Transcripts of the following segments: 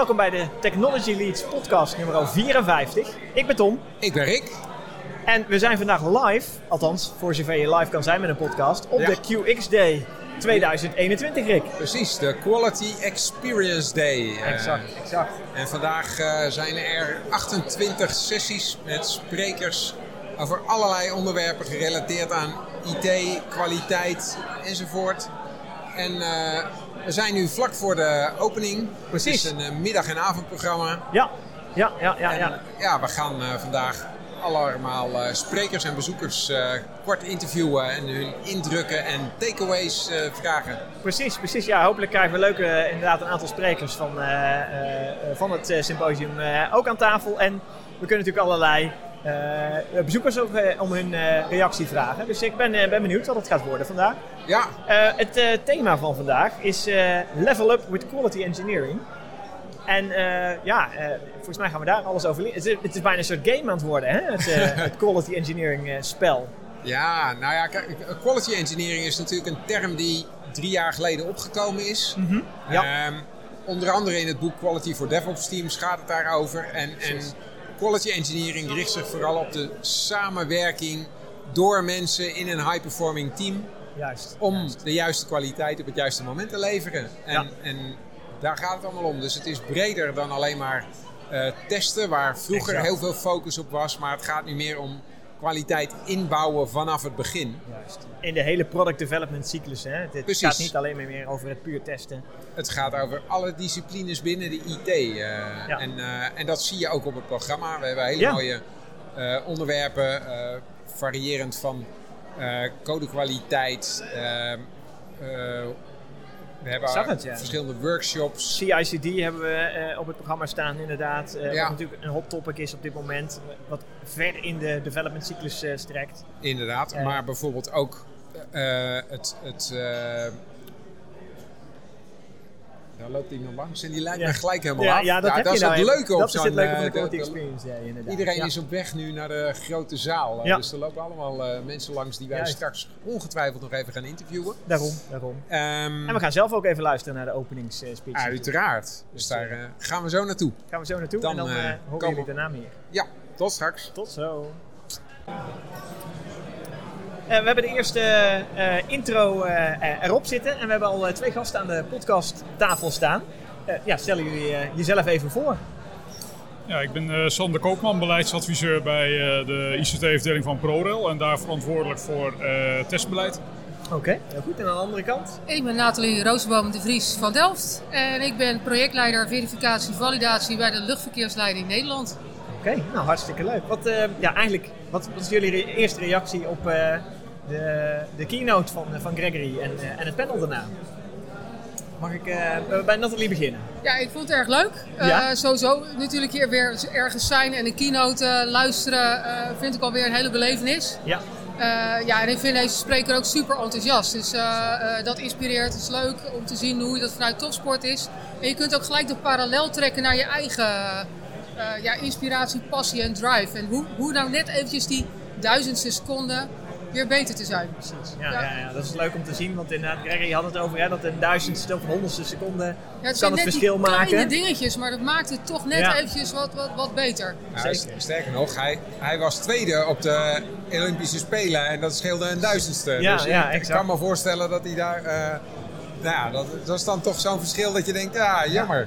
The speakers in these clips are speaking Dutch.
Welkom bij de Technology Leads podcast nummer 54. Ik ben Tom. Ik ben Rick. En we zijn vandaag live, althans voor zover je live kan zijn met een podcast, op Ja. de QX Day 2021, Rick. Precies, de Quality Experience Day. Eh, Exact, exact. En vandaag eh, zijn er 28 sessies met sprekers over allerlei onderwerpen gerelateerd aan IT, kwaliteit enzovoort. En eh, we zijn nu vlak voor de opening. Precies. Het is een eh, middag- en avondprogramma. Ja, ja, ja, ja. En, ja. ja, we gaan eh, vandaag allemaal eh, sprekers en bezoekers eh, kort interviewen en hun indrukken en takeaways eh, vragen. Precies, precies. Ja, hopelijk krijgen we leuke, eh, inderdaad een aantal sprekers van, eh, eh, eh, van het eh, symposium eh, ook aan tafel. En we kunnen natuurlijk allerlei eh, bezoekers ook eh, om hun eh, reactie vragen. Dus ik ben, eh, ben benieuwd wat het gaat worden vandaag. Ja, Eh, het eh, thema van vandaag is eh, Level Up with Quality Engineering. En eh, ja, eh, volgens mij gaan we daar alles over leren. Het, is- het is bijna een soort game aan het worden, hè? Het, eh, het Quality Engineering eh, spel. Ja, nou ja, kijk, quality engineering is natuurlijk een term die drie jaar geleden opgekomen is. Ja. Ehm, onder andere in het boek Quality for DevOps Teams gaat het daarover. En, en. Quality engineering richt zich vooral op de samenwerking door mensen in een high-performing team Juist. om juist. de juiste kwaliteit op het juiste moment te leveren. En, Ja. en daar gaat het allemaal om. Dus het is breder dan alleen maar eh, testen, waar vroeger Exact. heel veel focus op was. Maar het gaat nu meer om kwaliteit inbouwen vanaf het begin. Juist. In de hele product development cyclus. Hè? Het, Precies. gaat niet alleen maar meer over het puur testen. Het gaat over alle disciplines binnen de IT. eh, Ja. en, eh, en dat zie je ook op het programma. We hebben hele Ja. mooie eh, onderwerpen, variërend van codekwaliteit. We hebben Zag het, ja. verschillende workshops. CICD hebben we eh, op het programma staan, inderdaad. Ja. Wat natuurlijk een hot topic is op dit moment. Wat ver in de development cyclus eh, strekt. Inderdaad, maar bijvoorbeeld ook het. het daar loopt iemand langs en die lijkt Ja. me gelijk helemaal Ja, af. ja, dat dat je is nou het leuke op Dat is zo'n... het leuke van de eh, quality de- experience day, inderdaad. Iedereen Ja. is op weg nu naar de grote zaal. eh, Ja. Dus er lopen allemaal eh, mensen langs die wij Juist. straks ongetwijfeld nog even gaan interviewen. Daarom, daarom. Ehm, En we gaan zelf ook even luisteren naar de openingsspeech. Uiteraard. Dus Dus, daar eh, eh, gaan we zo naartoe. Gaan we zo naartoe Dan, en dan eh, eh horen jullie daarna meer. Ja, tot straks. Tot zo. Eh, we hebben de eerste eh, intro eh, erop zitten en we hebben al eh, twee gasten aan de podcasttafel staan. Eh, ja, stellen jullie eh, jezelf even voor. Ja, ik ben eh, Sander Koopman, beleidsadviseur bij eh, de ICT-afdeling van ProRail en daar verantwoordelijk voor eh, testbeleid. Oké, heel goed. En aan de andere kant? Ik ben Nathalie Roosboom de Vries van Delft en ik ben projectleider verificatie validatie bij de luchtverkeersleiding Nederland. Oké, nou hartstikke leuk. Wat, eh, ja, eigenlijk, wat, wat is jullie re- eerste reactie op eh, de, de keynote van, van Gregory en, eh, en het panel daarna? Mag ik eh, bij Nathalie beginnen? Ja, ik vond het erg leuk. Eh, Ja? sowieso natuurlijk hier weer ergens zijn en een keynote eh, luisteren eh, vind ik alweer een hele belevenis. Ja, Eh, ja, en ik vind deze spreker ook super enthousiast. Dus eh, eh, dat inspireert. Het is leuk om te zien hoe dat vanuit topsport is. En je kunt ook gelijk de parallel trekken naar je eigen eh, ja, inspiratie, passie en drive. En hoe, hoe nou net eventjes die duizendste seconde weer beter te zijn. precies. Ja, ja. Ja. Ja, dat is leuk om te zien, want inderdaad, Gregory had het over hè, dat een duizendste of honderdste seconde Ja, het kan zijn het net verschil die kleine maken. dingetjes, maar dat maakt het toch net Ja. eventjes wat, wat, wat beter. Ja, Zeker. st- sterker nog, hij, hij was tweede op de Olympische Spelen en dat scheelde een duizendste. Ja, dus ja, ik, kan me voorstellen dat hij daar... eh, nou ja, dat, dat is dan toch zo'n verschil dat je denkt, ja, jammer.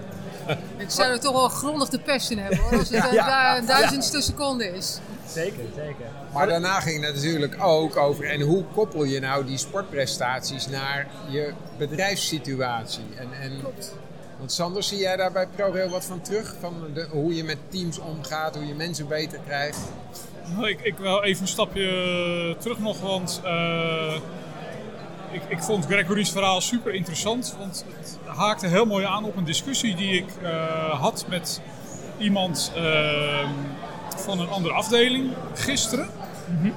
Ik zou er toch wel grondig de pest in hebben hoor, als het een, Ja. du- een duizendste seconde is. Zeker, zeker. Maar daarna ging het natuurlijk ook over, en hoe koppel je nou die sportprestaties naar je bedrijfssituatie? En, en, Klopt. Want Sander, zie jij daar bij ProRail wat van terug? Van de, hoe je met teams omgaat, hoe je mensen beter krijgt? Nou, ik, ik wil even een stapje terug nog, want eh, ik, ik vond Gregory's verhaal super interessant. Want het haakte heel mooi aan op een discussie die ik eh, had met iemand eh, van een andere afdeling gisteren.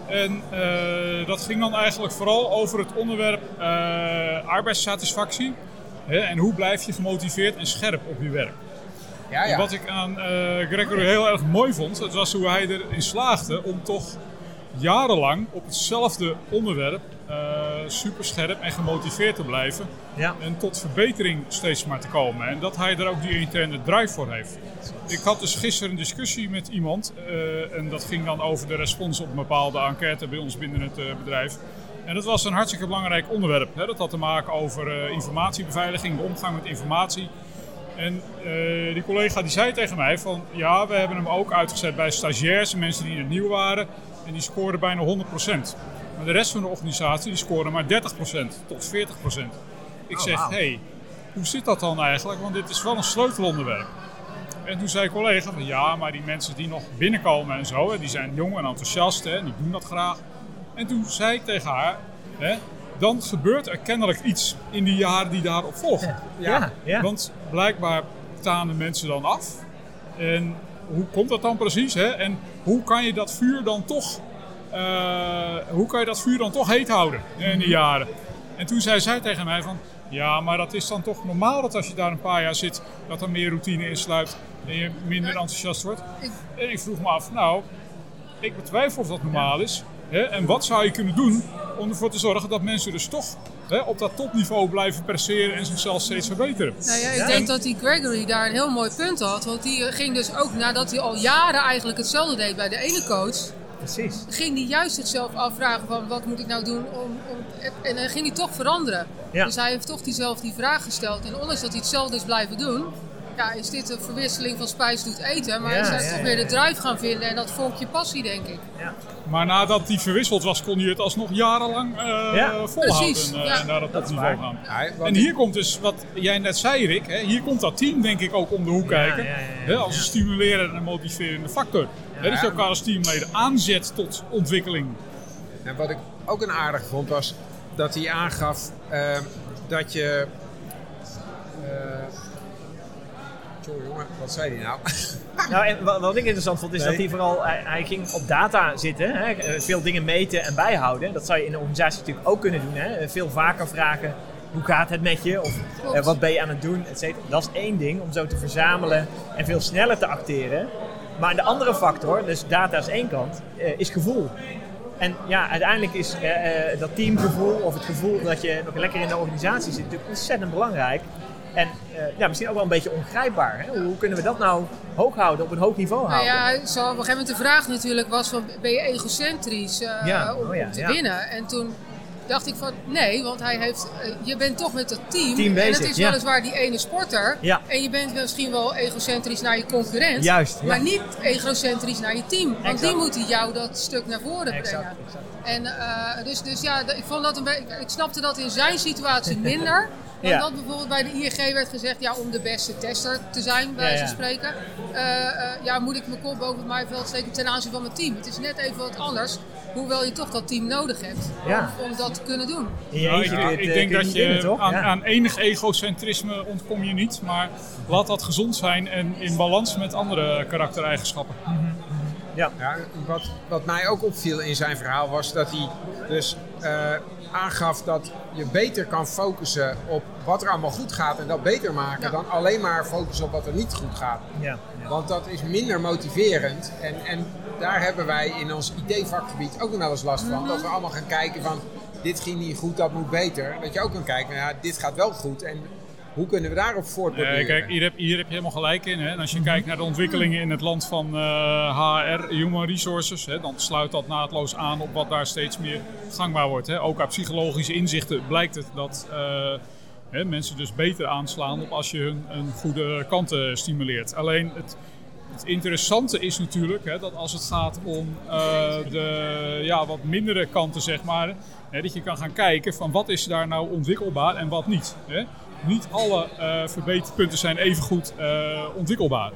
En eh, dat ging dan eigenlijk vooral over het onderwerp eh, arbeidssatisfactie. Hè, en hoe blijf je gemotiveerd en scherp op je werk. Ja, En Wat ik aan eh, Gregory heel erg mooi vond, het was hoe hij erin slaagde om toch jarenlang op hetzelfde onderwerp super scherp en gemotiveerd te blijven. Ja. En tot verbetering steeds maar te komen. En dat hij er ook die interne drive voor heeft. Ik had dus gisteren een discussie met iemand. eh, en dat ging dan over de respons op een bepaalde enquête bij ons binnen het eh, bedrijf. En dat was een hartstikke belangrijk onderwerp. Hè. Dat had te maken over eh, informatiebeveiliging, de omgang met informatie. En eh, die collega die zei tegen mij van ja, we hebben hem ook uitgezet bij stagiairs, mensen die het nieuw waren. En die scoorden bijna 100%. Maar de rest van de organisatie die scoorde maar 30% tot 40%. Ik Oh, zeg, hé, hey, hoe zit dat dan eigenlijk? Want dit is wel een sleutelonderwerp. En toen zei collega van ja, maar die mensen die nog binnenkomen en zo, hè, die zijn jong en enthousiast hè, en die doen dat graag. En toen zei ik tegen haar, hè, dan gebeurt er kennelijk iets in die jaren die daarop volgen. Ja, ja. Want blijkbaar tanen mensen dan af. En hoe komt dat dan precies? Hè? En hoe kan je dat vuur dan toch, hoe kan je dat vuur dan toch heet houden in die jaren? En toen zei zij tegen mij van, ja, maar dat is dan toch normaal dat als je daar een paar jaar zit, dat er meer routine insluit en je minder enthousiast wordt. Ik- En ik vroeg me af, nou, ik betwijfel of dat normaal is. Hè? En wat zou je kunnen doen om ervoor te zorgen dat mensen dus toch hè, op dat topniveau blijven presteren en zichzelf steeds verbeteren? Nou ja, ik Ja. denk dat die Gregory daar een heel mooi punt had. Want die ging dus ook nadat hij al jaren eigenlijk hetzelfde deed bij de ene coach. Precies. Ging hij juist zichzelf afvragen van wat moet ik nou doen om... om en dan ging hij toch veranderen. Ja. Dus hij heeft toch diezelfde die vraag gesteld. En ondanks dat hij hetzelfde is blijven doen... Ja, is dit een verwisseling van spijs doet eten. Maar Ja, hij is ja, toch ja. weer de drive gaan vinden. En dat vonkje passie, denk ik. Ja. Maar nadat die verwisseld was, kon je het alsnog jarenlang eh, Ja, volhouden precies, en, eh, en naar dat waar. gaan. En ik- hier komt dus, wat jij net zei Rick, hè, hier komt dat team denk ik ook om de hoek Ja, kijken. ja, ja, ja, hè, als een stimulerende en motiverende factor. Hè, dat je elkaar als teamleden aanzet tot ontwikkeling. En wat ik ook een aardig vond was dat hij aangaf eh, dat je. eh Tjoh, jongen, wat zei hij nou? Nou, en wat, wat ik interessant vond is Nee. dat hij vooral, hij, hij ging op data zitten, hè, eh, veel dingen meten en bijhouden. Dat zou je in een organisatie natuurlijk ook kunnen doen. Hè. Eh, Veel vaker vragen, hoe gaat het met je? Of eh, wat ben je aan het doen? Et cetera. Dat is één ding, om zo te verzamelen en veel sneller te acteren. Maar de andere factor, dus data is één kant, eh, is gevoel. En ja, uiteindelijk is eh, eh, dat teamgevoel of het gevoel dat je nog lekker in de organisatie zit natuurlijk ontzettend belangrijk. En ja, misschien ook wel een beetje ongrijpbaar. Hè? Hoe kunnen we dat nou hoog houden, op een hoog niveau Nou houden? ja, zo op een gegeven moment de vraag natuurlijk was van, ben je egocentrisch Ja, om, oh ja, om te ja. winnen? En toen dacht ik van, nee, want hij heeft, eh, je bent toch met dat team. Team en bezig, het is ja. weliswaar die ene sporter. Ja. En je bent misschien wel egocentrisch naar je concurrent. Juist, ja. Maar niet egocentrisch naar je team. Want Exact. die moeten jou dat stuk naar voren brengen. exact. En eh, dus, dus ja, ik vond dat een beetje, ik snapte dat in zijn situatie minder. Dan Ja. dat bijvoorbeeld bij de ING werd gezegd, ja, om de beste tester te zijn, bij Ja, wijze ja. van spreken. eh, eh, ja, moet ik mijn kop boven het maaiveld steken ten aanzien van mijn team. Het is net even wat anders, hoewel je toch dat team nodig hebt Ja. om, om dat te kunnen doen. Nou, eentje ik, eh, denk dat je aan, Ja. aan enig egocentrisme ontkom je niet, maar laat dat gezond zijn en in balans met andere karaktereigenschappen. Ja, wat, wat mij ook opviel in zijn verhaal was dat hij dus eh, aangaf dat je beter kan focussen op wat er allemaal goed gaat en dat beter maken Ja. dan alleen maar focussen op wat er niet goed gaat. Ja, ja. Want dat is minder motiverend en, en daar hebben wij in ons IT-vakgebied ook nog wel eens last van. Dat we allemaal gaan kijken van dit ging niet goed, dat moet beter. Dat je ook kan kijken, nou ja, dit gaat wel goed en hoe kunnen we daarop voortborduren? Eh, kijk, hier heb, hier heb je helemaal gelijk in. Hè. En als je kijkt naar de ontwikkelingen in het land van eh, HR, Human Resources, hè, dan sluit dat naadloos aan op wat daar steeds meer gangbaar wordt. Hè. Ook uit psychologische inzichten blijkt het dat eh, hè, mensen dus beter aanslaan op als je hun een goede kanten stimuleert. Alleen het, het interessante is natuurlijk hè, dat als het gaat om eh, de ja, wat mindere kanten, zeg maar, hè, dat je kan gaan kijken van wat is daar nou ontwikkelbaar en wat niet. Hè. Niet alle eh, verbeterpunten zijn even goed eh, ontwikkelbaar.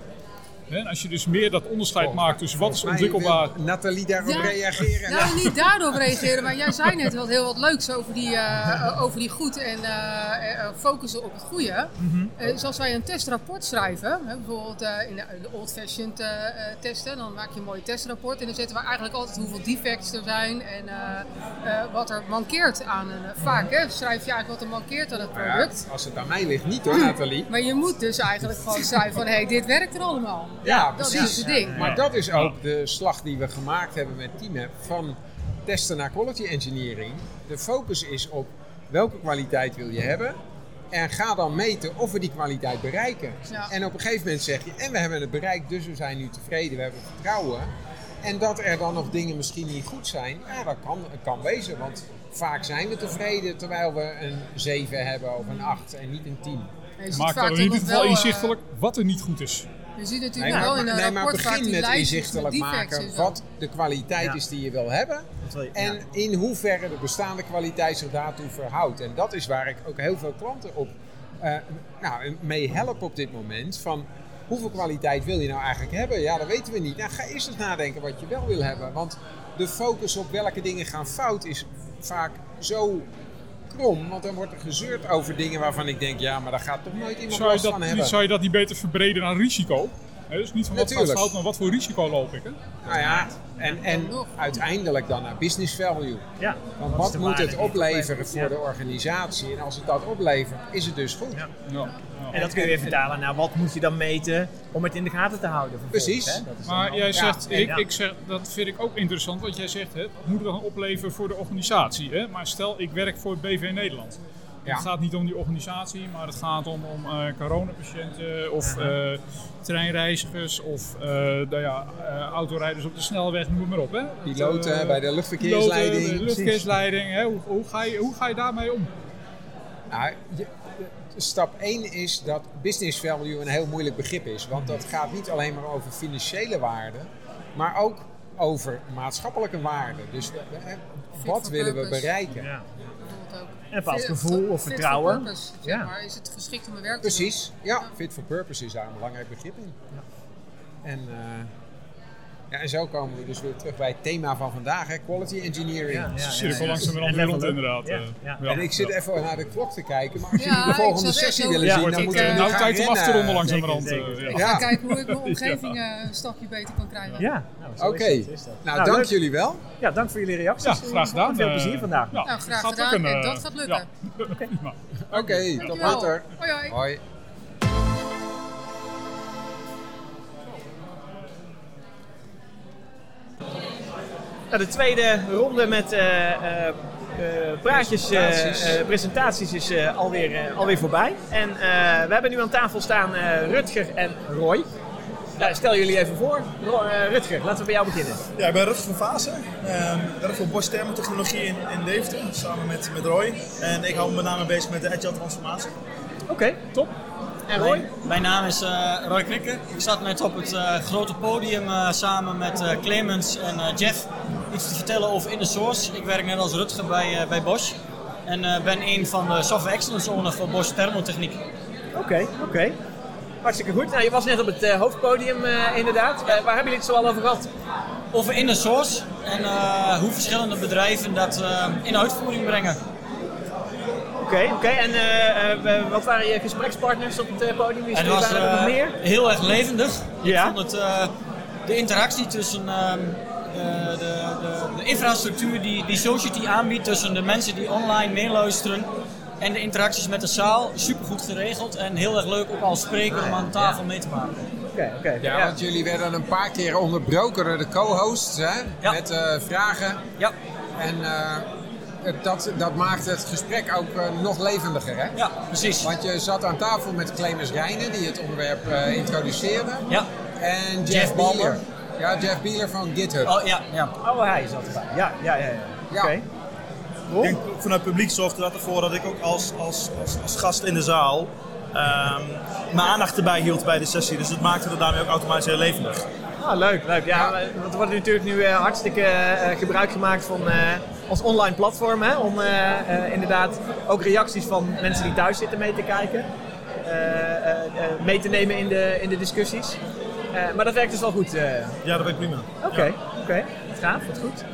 En als je dus meer dat onderscheid maakt tussen wat is ontwikkelbaar. wil Nathalie daarop Ja. reageren. Nou, niet daarop reageren, maar jij zei net wat heel wat leuks over die, eh, over die goed en eh, eh, focussen op het goede. Eh, zoals wij een testrapport schrijven, hè, bijvoorbeeld eh, in de, de old-fashioned testen, dan maak je een mooi testrapport en dan zetten we eigenlijk altijd hoeveel defects er zijn en eh, eh, wat er mankeert aan een. vaak hè, schrijf je eigenlijk wat er mankeert aan het Nou ja, product. als het aan mij ligt, niet hoor, Nathalie. Maar je moet dus eigenlijk gewoon schrijven van hé, hey, dit werkt er allemaal. Ja, Dat precies. is het ding. Maar dat is ook de slag die we gemaakt hebben met TeamApp van testen naar quality engineering, de focus is op welke kwaliteit wil je hebben. En ga dan meten of we die kwaliteit bereiken. Ja. En op een gegeven moment zeg je, en we hebben het bereikt, dus we zijn nu tevreden, we hebben vertrouwen. En dat er dan nog dingen misschien niet goed zijn, ja, dat kan, kan wezen. Want vaak zijn we tevreden terwijl we een 7 hebben of een 8 en niet een 10. Je ziet Maak dan in ieder geval wel, eh, inzichtelijk wat er niet goed is. Je ziet natuurlijk Nee, wel maar, in een nee, maar rapport begin die met inzichtelijk maken wat de kwaliteit Ja. is die je wil hebben. Je- En ja. in hoeverre de bestaande kwaliteit zich daartoe verhoudt. En dat is waar ik ook heel veel klanten op eh, nou, mee help op dit moment. Van hoeveel kwaliteit wil je nou eigenlijk hebben? Ja, dat weten we niet. Nou, ga eerst eens nadenken wat je wel wil hebben. Want de focus op welke dingen gaan fout is vaak zo Want dan wordt er gezeurd over dingen waarvan ik denk, ja, maar daar gaat toch nooit iemand Zou je, last dat, van niet, hebben. zou je dat niet beter verbreden naar risico? Dus niet van wat gaat Natuurlijk. fout, maar wat voor risico loop ik? Hè? Nou ja, en, en uiteindelijk dan naar business value. Ja. Want wat moet het opleveren voor Ja. de organisatie? En als het dat oplevert, is het dus goed. Ja. Ja. En dat kun je weer vertalen naar wat moet je dan meten om het in de gaten te houden. Precies. hè? Dat is Maar jij zegt, ik, ja. ik zeg, dat vind ik ook interessant wat jij zegt. Hè? Wat moet het dan opleveren voor de organisatie? Hè? Maar stel, ik werk voor BV Nederland. Ja. Het gaat niet om die organisatie, maar het gaat om, om eh, coronapatiënten of eh, treinreizigers of eh, nou ja, eh, autorijders op de snelweg, noem maar op. Hè? Piloten bij de luchtverkeersleiding. piloten, de luchtverkeersleiding. Hè? Hoe, hoe, ga je, hoe ga je daarmee om? Nou, je- stap 1 is dat business value een heel moeilijk begrip is. Want dat gaat niet alleen maar over financiële waarden, maar ook over maatschappelijke waarden. Dus wat willen we bereiken? Ja. Bijvoorbeeld ook. En een bepaald gevoel of fit for vertrouwen. purpose, zeg Ja. maar. Is het geschikt om mijn werk te Precies, ja. Fit for purpose is daar een belangrijk begrip in. En, eh, ja, en zo komen we dus weer terug bij het thema van vandaag, hè, quality engineering. Ja, ja, Cirkel ja. langzamerhand En weer rond inderdaad. Ja, eh. ja. Ja. En ik zit Ja. even naar de klok te kijken, maar als Ja, jullie de ik volgende sessie willen Ja, zien, dan ik, moeten we eh, nu Nou, gaan tijd om af te ronden langzamerhand. Eh, ja. Ik Ja. ga kijken hoe ik mijn omgeving eh, een stapje beter kan krijgen. Ja, nou, zo Oké, is dat, is dat. nou, dank leuk. jullie wel. Ja, dank voor jullie reacties. Ja, graag gedaan. Veel Eh, plezier vandaag. ja, Nou, graag gedaan. eh, dat gaat lukken. ja. Oké, tot later. Hoi, Nou, de tweede ronde met eh, eh, eh, praatjes, eh, Presentaties. presentaties is eh, alweer, alweer voorbij. En eh, we hebben nu aan tafel staan eh, Rutger en Roy. Nou, stel jullie even voor. Ro- eh, Rutger, laten we bij jou beginnen. Ja, ik ben Rutger van Vaassen. Ehm, Ik werk voor Bosch Thermotechnologie in, in Deventer, samen met, met Roy. En ik hou me met name bezig met de agile transformatie. Oké, top. En Roy? Mijn, mijn naam is eh, Roy Krikke. Ik zat net op het eh, grote podium eh, samen met eh, Clemens en eh, Jeff iets te vertellen over In the Source. Ik werk net als Rutger bij, eh, bij Bosch en eh, ben een van de Software Excellence Owner voor Bosch Thermotechniek. Oké, oké. Hartstikke goed. Nou, je was net op het eh, hoofdpodium eh, inderdaad. Waar hebben jullie het zo al over gehad? Over In the Source en eh, hoe verschillende bedrijven dat in uitvoering brengen. Oké, oké. En eh, eh, wat waren je gesprekspartners op het eh, podium? Wie Het was er nog meer? heel erg levendig. Ja. Ik vond het, eh, de interactie tussen ehm, de, de, de, de infrastructuur die, die Society aanbiedt tussen de mensen die online meeluisteren en de interacties met de zaal, supergoed geregeld en heel erg leuk ook als spreker om aan tafel mee te maken. Oké, oké. Ja, want jullie werden een paar keer onderbroken door de co-hosts hè, Ja. met eh, vragen. Ja, En eh, dat, dat maakt het gesprek ook eh, nog levendiger. Hè? ja precies. Want je zat aan tafel met Clemens Rijnen, die het onderwerp eh, introduceerde. Ja. En Jeff, Jeff Bieler. Balmer. Ja, Jeff Bieler van GitHub. Oh ja, ja. Oh, hij zat erbij. Ja, ja, ja. ja. Ja. Oké. Ik denk ook vanuit het publiek zorgde dat ervoor dat ik ook als, als, als, als gast in de zaal ehm, mijn aandacht erbij hield bij de sessie. Dus dat maakte het daarmee ook automatisch heel levendig. Ah, leuk, leuk. Ja, want er wordt natuurlijk nu eh, hartstikke eh, gebruik gemaakt van eh, ons online platform. Hè, om eh, eh, inderdaad ook reacties van mensen die thuis zitten mee te kijken. eh, eh, eh, mee te nemen in de, in de discussies. Eh, maar dat werkt dus wel goed. eh. Ja, dat werkt prima. Oké, oké. Gaaf, wat goed.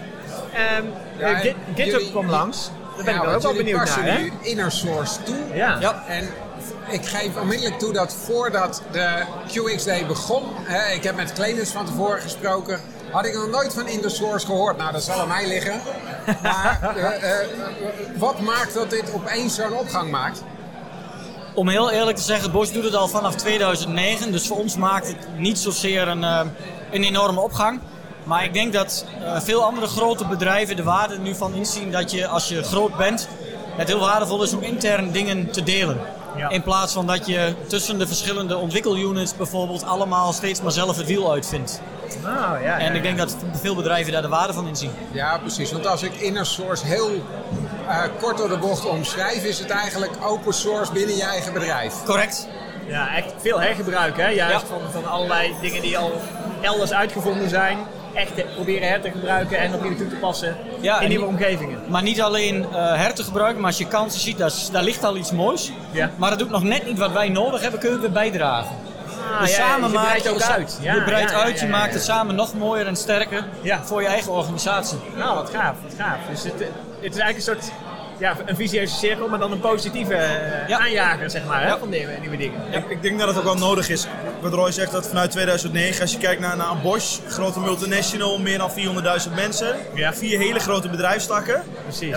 Ehm Ja, eh, GitHub kwam langs. Daar ben Ja, ik ook wel benieuwd naar. Nu Inner Source toe. Ja. Ja. En ik geef onmiddellijk toe dat voordat de QX Day begon, hè, ik heb met Clemens van tevoren gesproken, had ik nog nooit van Inner Source gehoord. Nou, dat zal aan mij liggen. Maar eh, eh, wat maakt dat dit opeens zo'n opgang maakt? Om heel eerlijk te zeggen, Bosch doet het al vanaf 2009. Dus voor ons maakt het niet zozeer een, eh, een enorme opgang. Maar ik denk dat eh, veel andere grote bedrijven de waarde nu van inzien dat je als je groot bent, het heel waardevol is om intern dingen te delen. Ja. In plaats van dat je tussen de verschillende ontwikkelunits bijvoorbeeld allemaal steeds maar zelf het wiel uitvindt. Nou, ja, En ik denk dat veel bedrijven daar de waarde van inzien. Ja, precies. Want als ik inner source heel eh, kort door de bocht omschrijf, is het eigenlijk open source binnen je eigen bedrijf. Correct. Ja, echt veel hergebruik, hè? Juist Ja. van, van allerlei dingen die al elders uitgevonden zijn. Echt proberen her te gebruiken en opnieuw toe te passen Ja, in nieuwe omgevingen. Maar niet alleen eh her te gebruiken, maar als je kansen ziet, daar, daar ligt al iets moois. Ja. Maar dat doet nog net niet wat wij nodig hebben, kunnen we bijdragen. Ah, dus ja, samen je maak breidt je ook uit. Ja, je breidt ja, ja, uit, je ja, maakt ja. het samen nog mooier en sterker Ja. voor je eigen organisatie. Nou, wat gaaf, wat gaaf. Dus het, het is eigenlijk een soort ja, een visieuze cirkel, maar dan een positieve eh, Ja. aanjager, zeg maar, hè, van nieuwe, nieuwe dingen. Ik, ik denk dat het ook wel nodig is. Wat Roy zegt, dat vanuit 2009, als je kijkt naar, naar een Bosch, grote multinational, meer dan 400.000 mensen, Ja. vier hele grote bedrijfstakken. Precies.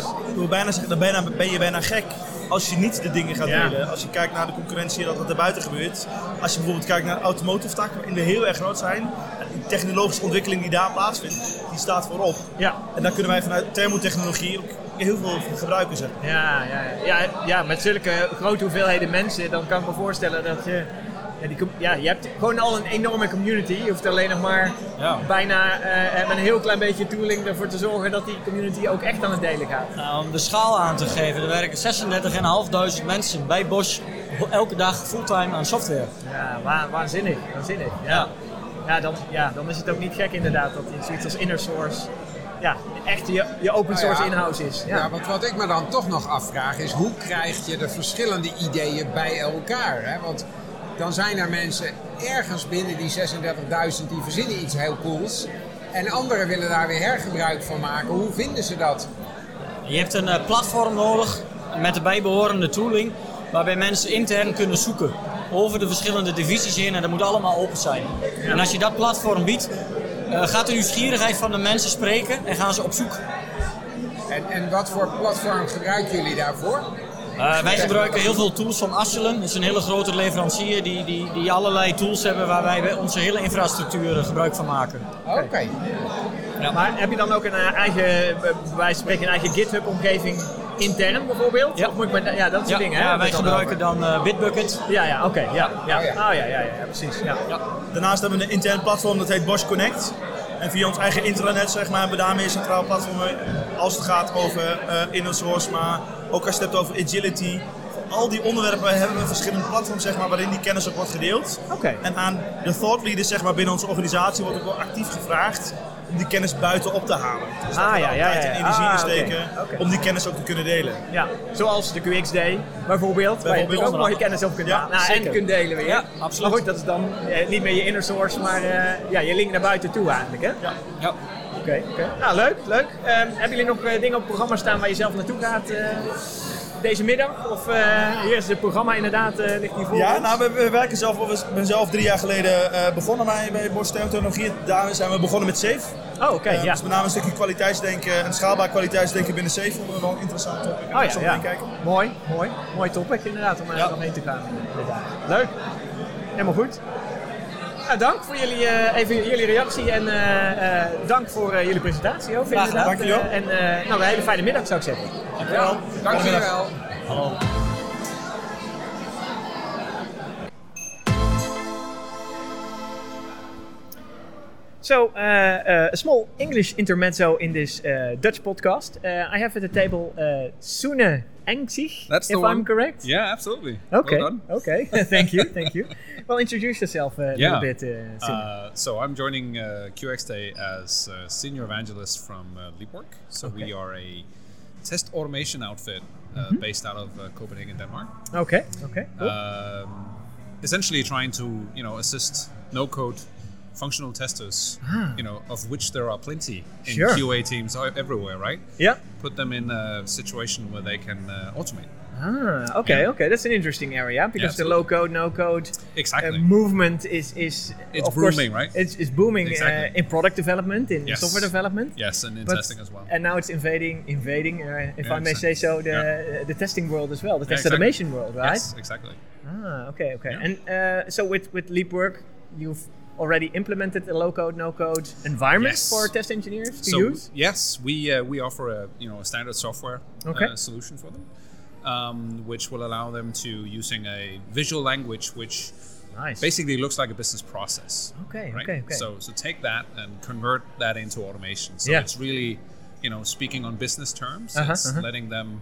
Bijna dan ben je bijna gek als je niet de dingen gaat Ja. delen. Als je kijkt naar de concurrentie en dat wat er buiten gebeurt. Als je bijvoorbeeld kijkt naar automotive takken, waarin we heel erg groot zijn. Die technologische ontwikkeling die daar plaatsvindt, die staat voorop. Ja. En daar kunnen wij vanuit thermotechnologie ook heel veel gebruiken. Zeg. Ja, ja, ja, ja, met zulke grote hoeveelheden mensen, dan kan ik me voorstellen dat je. Ja, die, ja, je hebt gewoon al een enorme community. Je hoeft alleen nog maar Ja. bijna eh, met een heel klein beetje tooling ervoor te zorgen dat die community ook echt aan het delen gaat. Nou, om de schaal aan te geven, er werken 36.500 mensen bij Bosch elke dag fulltime aan software. Ja, wa- waanzinnig, waanzinnig. Ja. Ja, dan, ja, dan is het ook niet gek inderdaad dat in zoiets als inner source ja, echt je, je open Nou ja. source in-house is. Ja. Ja. want wat ik me dan toch nog afvraag is hoe krijg je de verschillende ideeën bij elkaar? Hè? Want dan zijn er mensen ergens binnen die 36.000 die verzinnen iets heel cools. En anderen willen daar weer hergebruik van maken. Hoe vinden ze dat? Je hebt een eh, platform nodig met de bijbehorende tooling, waarbij mensen intern kunnen zoeken over de verschillende divisies heen en dat moet allemaal open zijn. En als je dat platform biedt, eh, gaat de nieuwsgierigheid van de mensen spreken en gaan ze op zoek. En, en wat voor platform gebruiken jullie daarvoor? Eh, wij gebruiken heel veel tools van Asselin. Dat is een hele grote leverancier die, die, die allerlei tools hebben waar wij onze hele infrastructuur eh, gebruik van maken. Oké. Maar heb je dan ook een eh, eigen, van spreken, een eigen GitHub-omgeving intern bijvoorbeeld? Ja. Of moet ik met, ja, dat soort Ja, dingen. hè, ja, wij gebruiken dan eh, Bitbucket. Ja, ja, oké. ja, ja. Oh, ja. Oh, ja, ja, ja, ja, precies. Ja. Daarnaast hebben we een intern platform dat heet Bosch Connect. En via ons eigen intranet zeg maar, hebben we daarmee een centraal platform als het gaat over eh inner source, maar ook als je het hebt over agility. Voor al die onderwerpen hebben we verschillende platforms zeg maar, waarin die kennis ook wordt gedeeld. Oké. En aan de thought leaders zeg maar, binnen onze organisatie wordt ook wel actief gevraagd om die kennis buiten op te halen. Dus Ah, ja, ja, en energie Ah, in steken oké, oké. om die kennis ook te kunnen delen. Ja, zoals de QX Day bijvoorbeeld, waar je ook mooie kennis op kunt Ja, halen. Nou, en kunt delen weer. Ja, absoluut. Maar goed, dat is dan eh, niet meer je inner source, maar eh, ja, je link naar buiten toe eigenlijk. Hè? Ja. Ja. Oké. Nou, leuk, leuk. Ehm, hebben jullie nog eh, dingen op het programma staan waar je zelf naartoe gaat eh, deze middag? Of eh, hier is het programma inderdaad, eh, ligt hier voor Ja, ons? nou, we, we werken zelf, ik ben zelf drie jaar geleden eh, begonnen bij, bij. Daar zijn we begonnen met Safe. Oh, oké, ja. Dus met name een stukje kwaliteitsdenken en schaalbaar kwaliteitsdenken binnen Safe. vonden we wel een interessant topic. Oh ja, ja. meekijken. Mooi, mooi. Mooi topic inderdaad om er Ja. nog heen te gaan. inderdaad. Leuk. Helemaal goed. Nou, dank voor jullie, eh, even jullie reactie en eh, dank voor jullie presentatie ook Graag inderdaad. Dankjewel. En nou, een hele fijne middag zou ik zeggen. Dankjewel. Dank jullie wel. Hallo. So, uh, uh, a small English intermezzo in this uh, Dutch podcast. Uh, I have at the table uh, Sune Engzig, That's the if one. I'm correct. Yeah, absolutely. Okay. Well okay. thank you. Thank you. Well, introduce yourself a Yeah. little bit, uh, Sune. Uh, so I'm joining uh, QX Day as a senior evangelist from uh, Leapwork. So we are a test automation outfit uh, Mm-hmm. based out of uh, Copenhagen, Denmark. okay. Okay. Cool. Um, essentially trying to you know assist no-code functional testers, you know, of which there are plenty in Ah. Sure. QA teams everywhere, right? yeah. Put them in a situation where they can uh, automate. Ah, okay, Yeah. okay. That's an interesting area because the low code, no code Exactly. uh, movement is is It's of course, booming, right? It's, it's booming uh, in product development, in Yes. software development. yes, and in But- testing as well. And now it's invading, invading, uh, if Yeah, I may say so, the Yeah. uh, the testing world as well, the Yeah, test exactly. automation world, right? Yes, exactly. Ah, okay, okay. Yeah. And uh, so with with Leapwork, you've already implemented a low-code, no-code environment Yes. for test engineers to so use? yes, we uh, we offer a you know a standard software Okay. uh, solution for them, um, which will allow them to using a visual language which Nice. basically looks like a business process. Okay, right? okay, okay. So so take that and convert that into automation. So Yeah. it's really you know speaking on business terms. Uh-huh, it's uh-huh. letting them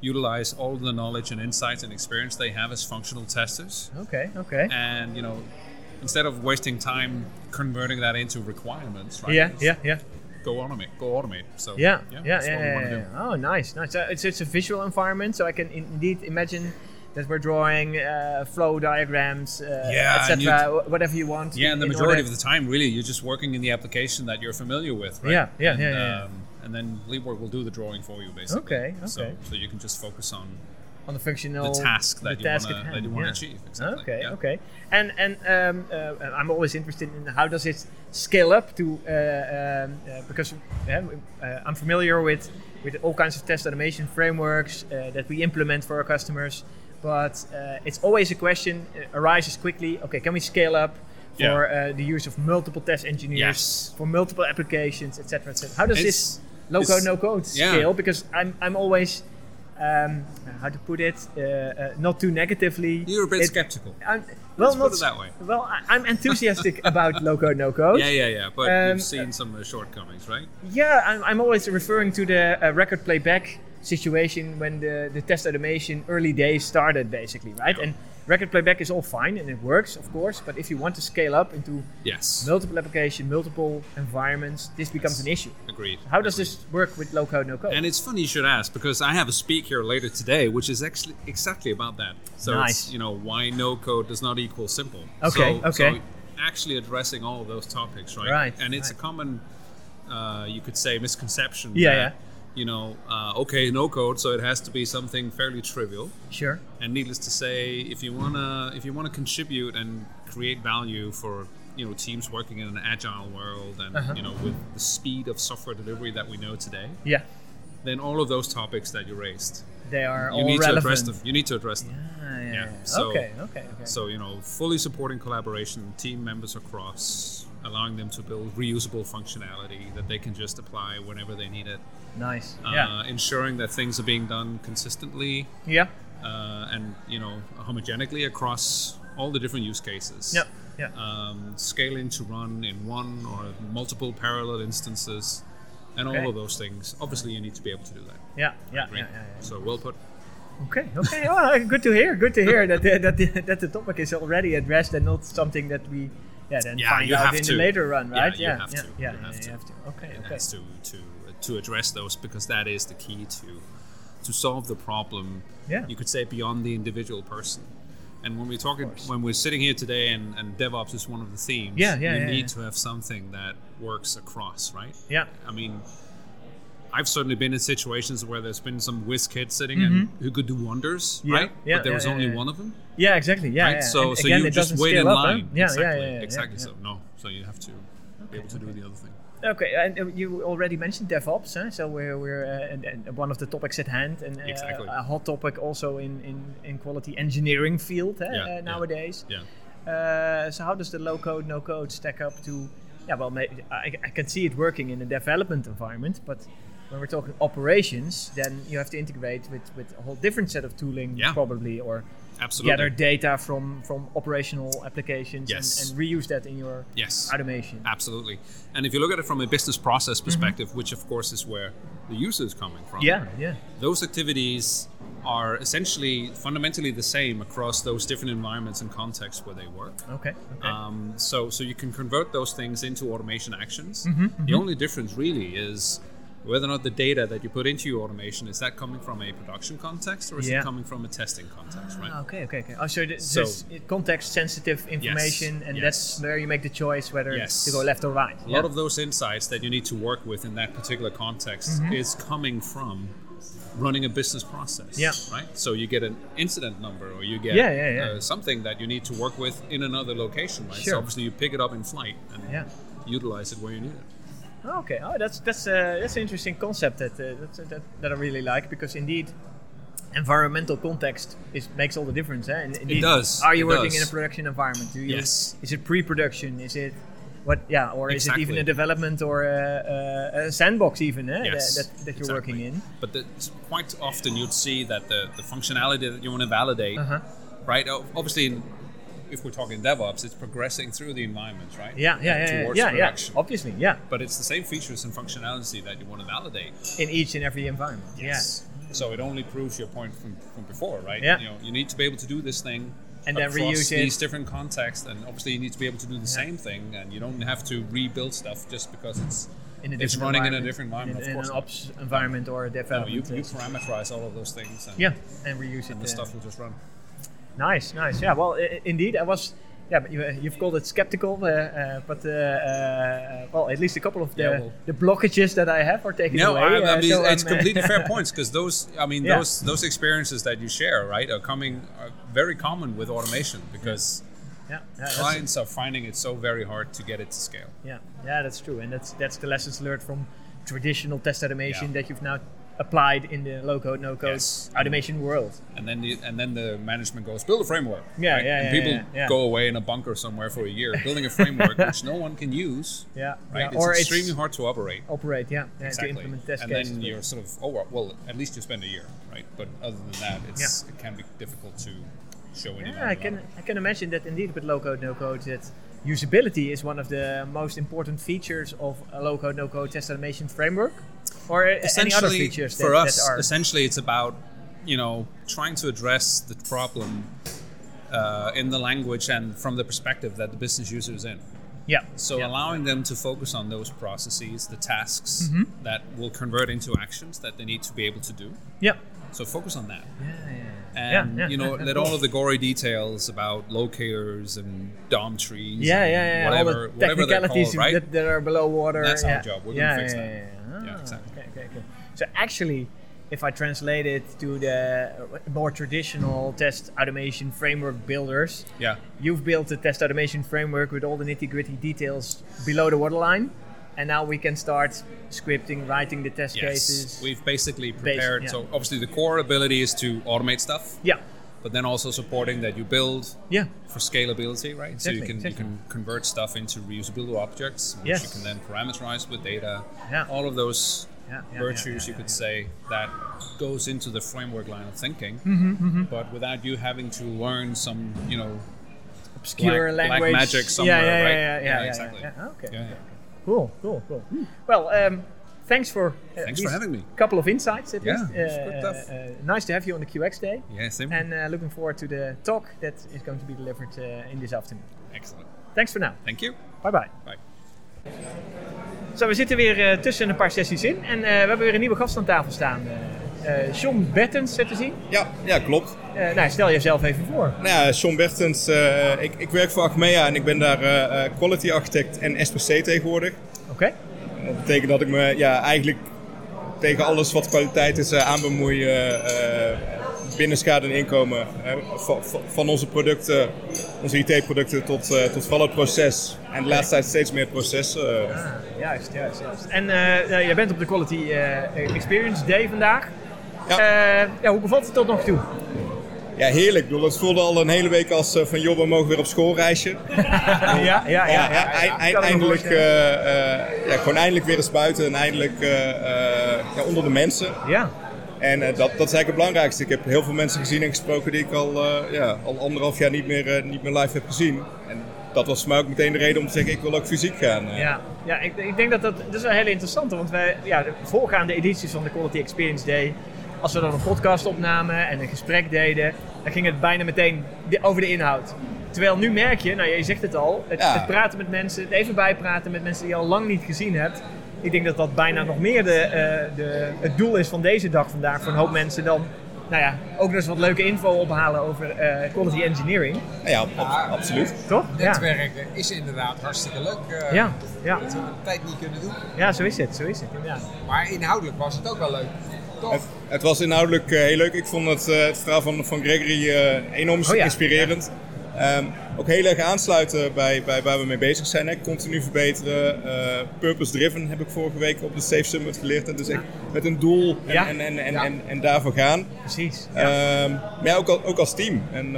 utilize all the knowledge and insights and experience they have as functional testers Okay, okay. and you know instead of wasting time converting that into requirements right Yeah, yeah, yeah. go automate go automate so Yeah, yeah, yeah, that's what we yeah, yeah, do. Oh, nice, nice. So it's, it's a visual environment, so I can indeed imagine that we're drawing uh, flow diagrams, uh, Yeah, etc. wh- Whatever you want. yeah and the majority order- of the time really you're just working in the application that you're familiar with right Yeah, yeah, and, yeah, yeah, yeah. Um, and then LeapWork will do the drawing for you basically Okay, so okay. so you can just focus on on the functional the task the that you task wanna that you want yeah. achieve exactly Okay, yeah. okay. And and um, uh, I'm always interested in how does it scale up to uh, um, uh, because uh, I'm familiar with with all kinds of test automation frameworks uh, that we implement for our customers, but uh, it's always a question arises quickly. Okay, can we scale up? For Yeah. uh, the use of multiple test engineers, Yes. for multiple applications, etc., etc. How does It's- this low code, no code scale? Because I'm I'm always um, how to put it, uh, uh, not too negatively. you're a bit It- skeptical I'm, well, Let's not put it that way. Well, I, I'm enthusiastic about low code, no code. yeah yeah yeah but Um, you've seen some uh, shortcomings right Yeah, I'm, I'm always referring to the uh, record playback situation when the, the test automation early days started, basically, right? Yeah. And record playback is all fine and it works, of course, but if you want to scale up into yes multiple application, multiple environments, this becomes an issue. agreed How does agreed. this work with low code, no code? And it's funny you should ask because I have a speak here later today, which is actually exactly about that. So Nice. it's, you know why no code does not equal simple. Okay, So, okay. So actually addressing all those topics, right? Right, And it's right. a common, uh, you could say, misconception. Yeah, yeah. You know, uh, okay, no code, so it has to be something fairly trivial. sure. And needless to say, if you wanna if you wanna contribute and create value for you know teams working in an agile world and Uh-huh. you know with the speed of software delivery that we know today, Yeah, then all of those topics that you raised, they are you all need relevant. to address them. You need to address them. Yeah, yeah, Yeah, yeah. so- okay, okay, okay. So you know, fully supporting collaboration, team members across, allowing them to build reusable functionality that they can just apply whenever they need it. nice. Uh, yeah. Ensuring that things are being done consistently Yeah. uh, and you know homogenically across all the different use cases. Yeah. Yeah. Um, scaling to run in one or multiple parallel instances, and Okay. all of those things. Obviously, you need to be able to do that. yeah. Yeah. Yeah. Right? yeah, yeah. So well put. Okay, okay. Oh, good to hear. Good to hear that the, that the, that the topic is already addressed and not something that we yeah then Yeah, find you out have in to. the later run, Yeah, right? you have yeah, to. yeah, You yeah, have you to. have to. Okay, okay. has to to to address those because that is the key to to solve the problem. Yeah. You could say beyond the individual person. And when we're talking, when we're sitting here today, and, and DevOps is one of the themes. Yeah, yeah, You yeah, need yeah. to have something that works across, right? Yeah, I mean, I've certainly been in situations where there's been some whiz kid sitting and who could do wonders, Mm-hmm. Yeah, right? yeah, but there yeah, was yeah, only one of them, yeah, exactly. Yeah, right? So, And so again, you just wait in up, huh? line. Yeah, exactly, yeah, yeah, exactly. So no, so you have to be able to do the other thing. Okay, and uh, you already mentioned DevOps, huh? so we're, we're uh, one of the topics at hand, and uh, Exactly. a hot topic also in, in, in quality engineering field huh, Yeah, uh, nowadays. Yeah. Uh, so how does the low code, no code stack up to? Yeah, well, I, I can see it working in a development environment, but when we're talking operations, then you have to integrate with, with a whole different set of tooling, Yeah. probably, or Absolutely. gather data from from operational applications Yes. and, and reuse that in your Yes. automation. Absolutely. And if you look at it from a business process perspective, which of course is where the user is coming from, Yeah, yeah, those activities are essentially fundamentally the same across those different environments and contexts where they work. okay, okay. Um, so, so you can convert those things into automation actions. Mm-hmm, The only difference really is whether or not the data that you put into your automation is that coming from a production context or is Yeah. it coming from a testing context, right? Ah, okay, okay, okay. Oh, so th- So- context sensitive information, and yes. that's where you make the choice whether Yes. to go left or right. A lot of those insights that you need to work with in that particular context Mm-hmm. is coming from running a business process. Yeah. Right. So you get an incident number, or you get Yeah, yeah, yeah. Uh, something that you need to work with in another location. Right. Sure. So obviously you pick it up in flight and Yeah. utilize it where you need it. Okay, oh, that's that's uh, that's an interesting concept that, uh, that's, that that I really like because indeed, environmental context is makes all the difference. Eh? And indeed, does, Are you it working does. in a production environment? Do you, Yes. Is it pre-production? Is it what? Yeah, or is it even a development or a, a, a sandbox even? Eh? Yes, that, that, that you're exactly. working in. But the, quite often you'd see that the, the functionality that you want to validate, Uh-huh. right? Obviously, in, if we're talking DevOps, it's progressing through the environment, right? Yeah, yeah, yeah, yeah, Towards yeah, yeah. production. Obviously, yeah. But it's the same features and functionality that you want to validate. In each and every environment. Yes. So it only proves your point from, from before, right? Yeah. You know, you need to be able to do this thing And then reuse it. these different contexts, and obviously you need to be able to do the same thing, and you don't have to rebuild stuff just because it's In a it's different running in a different environment. In, of in course, an ops environment or a No, you, you parameterize all of those things, and, yeah, and reuse it. and the uh, stuff will just run. Nice, nice. Yeah, well, i- indeed, I was. Yeah, but you, uh, you've called it skeptical, uh, uh, but uh, uh, well, at least a couple of the, Yeah, well- the blockages that I have are taken No, away. I, I uh, mean so it's I'm, uh, completely fair points because those, I mean, Yeah. those those experiences that you share, right, are coming are very common with automation because Yeah, yeah, clients are finding it so very hard to get it to scale. yeah, yeah, that's true, and that's that's the lessons learned from traditional test automation that you've now applied in the low code, no code Yes. automation world. And then the and then the management goes build a framework. Yeah, right? yeah, And yeah, people yeah, yeah. go away in a bunker somewhere for a year building a framework which no one can use. Yeah, Right, it's or extremely it's hard to operate. operate. Yeah, exactly. to implement test and then you're sort of oh well, well, at least you spend a year, right? But other than that, it's it can be difficult to show any Yeah, I can. I can imagine that indeed with low code no code that usability is one of the most important features of a low code no code test automation framework, or any other features for that, us that are essentially it's about you know trying to address the problem uh, in the language and from the perspective that the business user is in. Yeah. So yeah. allowing them to focus on those processes the tasks Mm-hmm. that will convert into actions that they need to be able to do. Yeah. So focus on that. Yeah yeah and Yeah, yeah, you know yeah, let cool. all of the gory details about locators and dom trees yeah yeah yeah whatever, all the technicalities called, right that, that are below water That's our job. We're gonna fix that. yeah, yeah. Yeah, Ah, exactly. okay okay okay so actually if I translate it to the more traditional test automation framework builders, yeah You've built a test automation framework with all the nitty gritty details below the waterline, and now we can start scripting, writing the test yes cases. we've basically prepared yeah. so obviously the core ability is to automate stuff yeah, but then also supporting that you build yeah, for scalability, right? Exactly, so you can exactly. you can convert stuff into reusable objects, which Yes. you can then parameterize with data. Yeah. All of those yeah, yeah, virtues, yeah, you could say, that goes into the framework line of thinking. Mm-hmm, But without you having to learn some, you know, obscure black- black language magic somewhere, yeah, yeah, right? Yeah, yeah, Yeah, yeah, exactly. Okay, Yeah, okay, cool, cool, cool. Well, um, thanks for uh, Thanks for having me. Couple of insights at Yeah, least. Uh, nice to have you on the QX day, yeah, same. and uh, looking forward to the talk that is going to be delivered uh, in this afternoon. Excellent. Thanks for now. Thank you. Bye bye. Bye. Zo, we zitten weer eh, tussen een paar sessies in en eh, we hebben weer een nieuwe gast aan tafel staan. Eh eh John Bettens te zien. Ja, ja klopt. Eh, nou, stel jezelf even voor. Nou ja, Sean Bertens, eh, ik, ik werk voor Achmea en ik ben daar quality architect en SPC tegenwoordig. Oké. Dat betekent dat ik me ja, eigenlijk tegen alles wat kwaliteit is aan bemoei binnen schade en inkomen. van, onze producten, onze IT-producten tot, eh, tot vooral het proces. En de laatste tijd steeds meer het proces. eh. Ah, juist, juist, juist. En eh, eh, jij bent op de Quality Experience Day vandaag. Ja. Eh, ja, hoe bevalt het tot nog toe? Ja, heerlijk. Ik bedoel, het voelde al een hele week als eh, van joh, we mogen weer op schoolreisje. ja, ja, ja. Ja, eind- eindelijk, eh, ja, gewoon eindelijk weer eens buiten en eindelijk ja, onder de mensen. Ja, En dat, dat is eigenlijk het belangrijkste. Ik heb heel veel mensen gezien en gesproken die ik al, ja, al anderhalf jaar niet meer, niet meer live heb gezien. En dat was voor mij ook meteen de reden om te zeggen, ik wil ook fysiek gaan. ja. ja ik, ik denk dat dat, dat is wel heel interessant. Want wij, ja, de voorgaande edities van de Quality Experience Day, als we dan een podcast opnamen en een gesprek deden, dan ging het bijna meteen over de inhoud. Terwijl nu merk je, nou je zegt het al, het, Ja. het praten met mensen, het even bijpraten met mensen die je al lang niet gezien hebt. Ik denk dat dat bijna nog meer de, eh, de, het doel is van deze dag vandaag voor een hoop mensen dan, nou ja, ook nog eens wat leuke info ophalen over eh, quality engineering. Ja, ab- absoluut. Toch? Ja. Netwerken is inderdaad hartstikke leuk. eh, Ja, ja. Dat we de tijd niet kunnen doen. ja, zo is het, zo is het. inderdaad. Maar inhoudelijk was het ook wel leuk. Het, het was inhoudelijk eh, heel leuk. Ik vond het, eh, het verhaal van, van Gregory eh, enorm Oh ja, inspirerend. Ehm, ook heel erg aansluiten bij, bij waar we mee bezig zijn. Hè. Continu verbeteren. purpose driven heb ik vorige week op de Safe Summit geleerd. hè. Dus echt met een doel en, Ja. en, en, en, en, en daarvoor gaan. Precies. Ja. Ehm, maar ja, ook, ook als team. En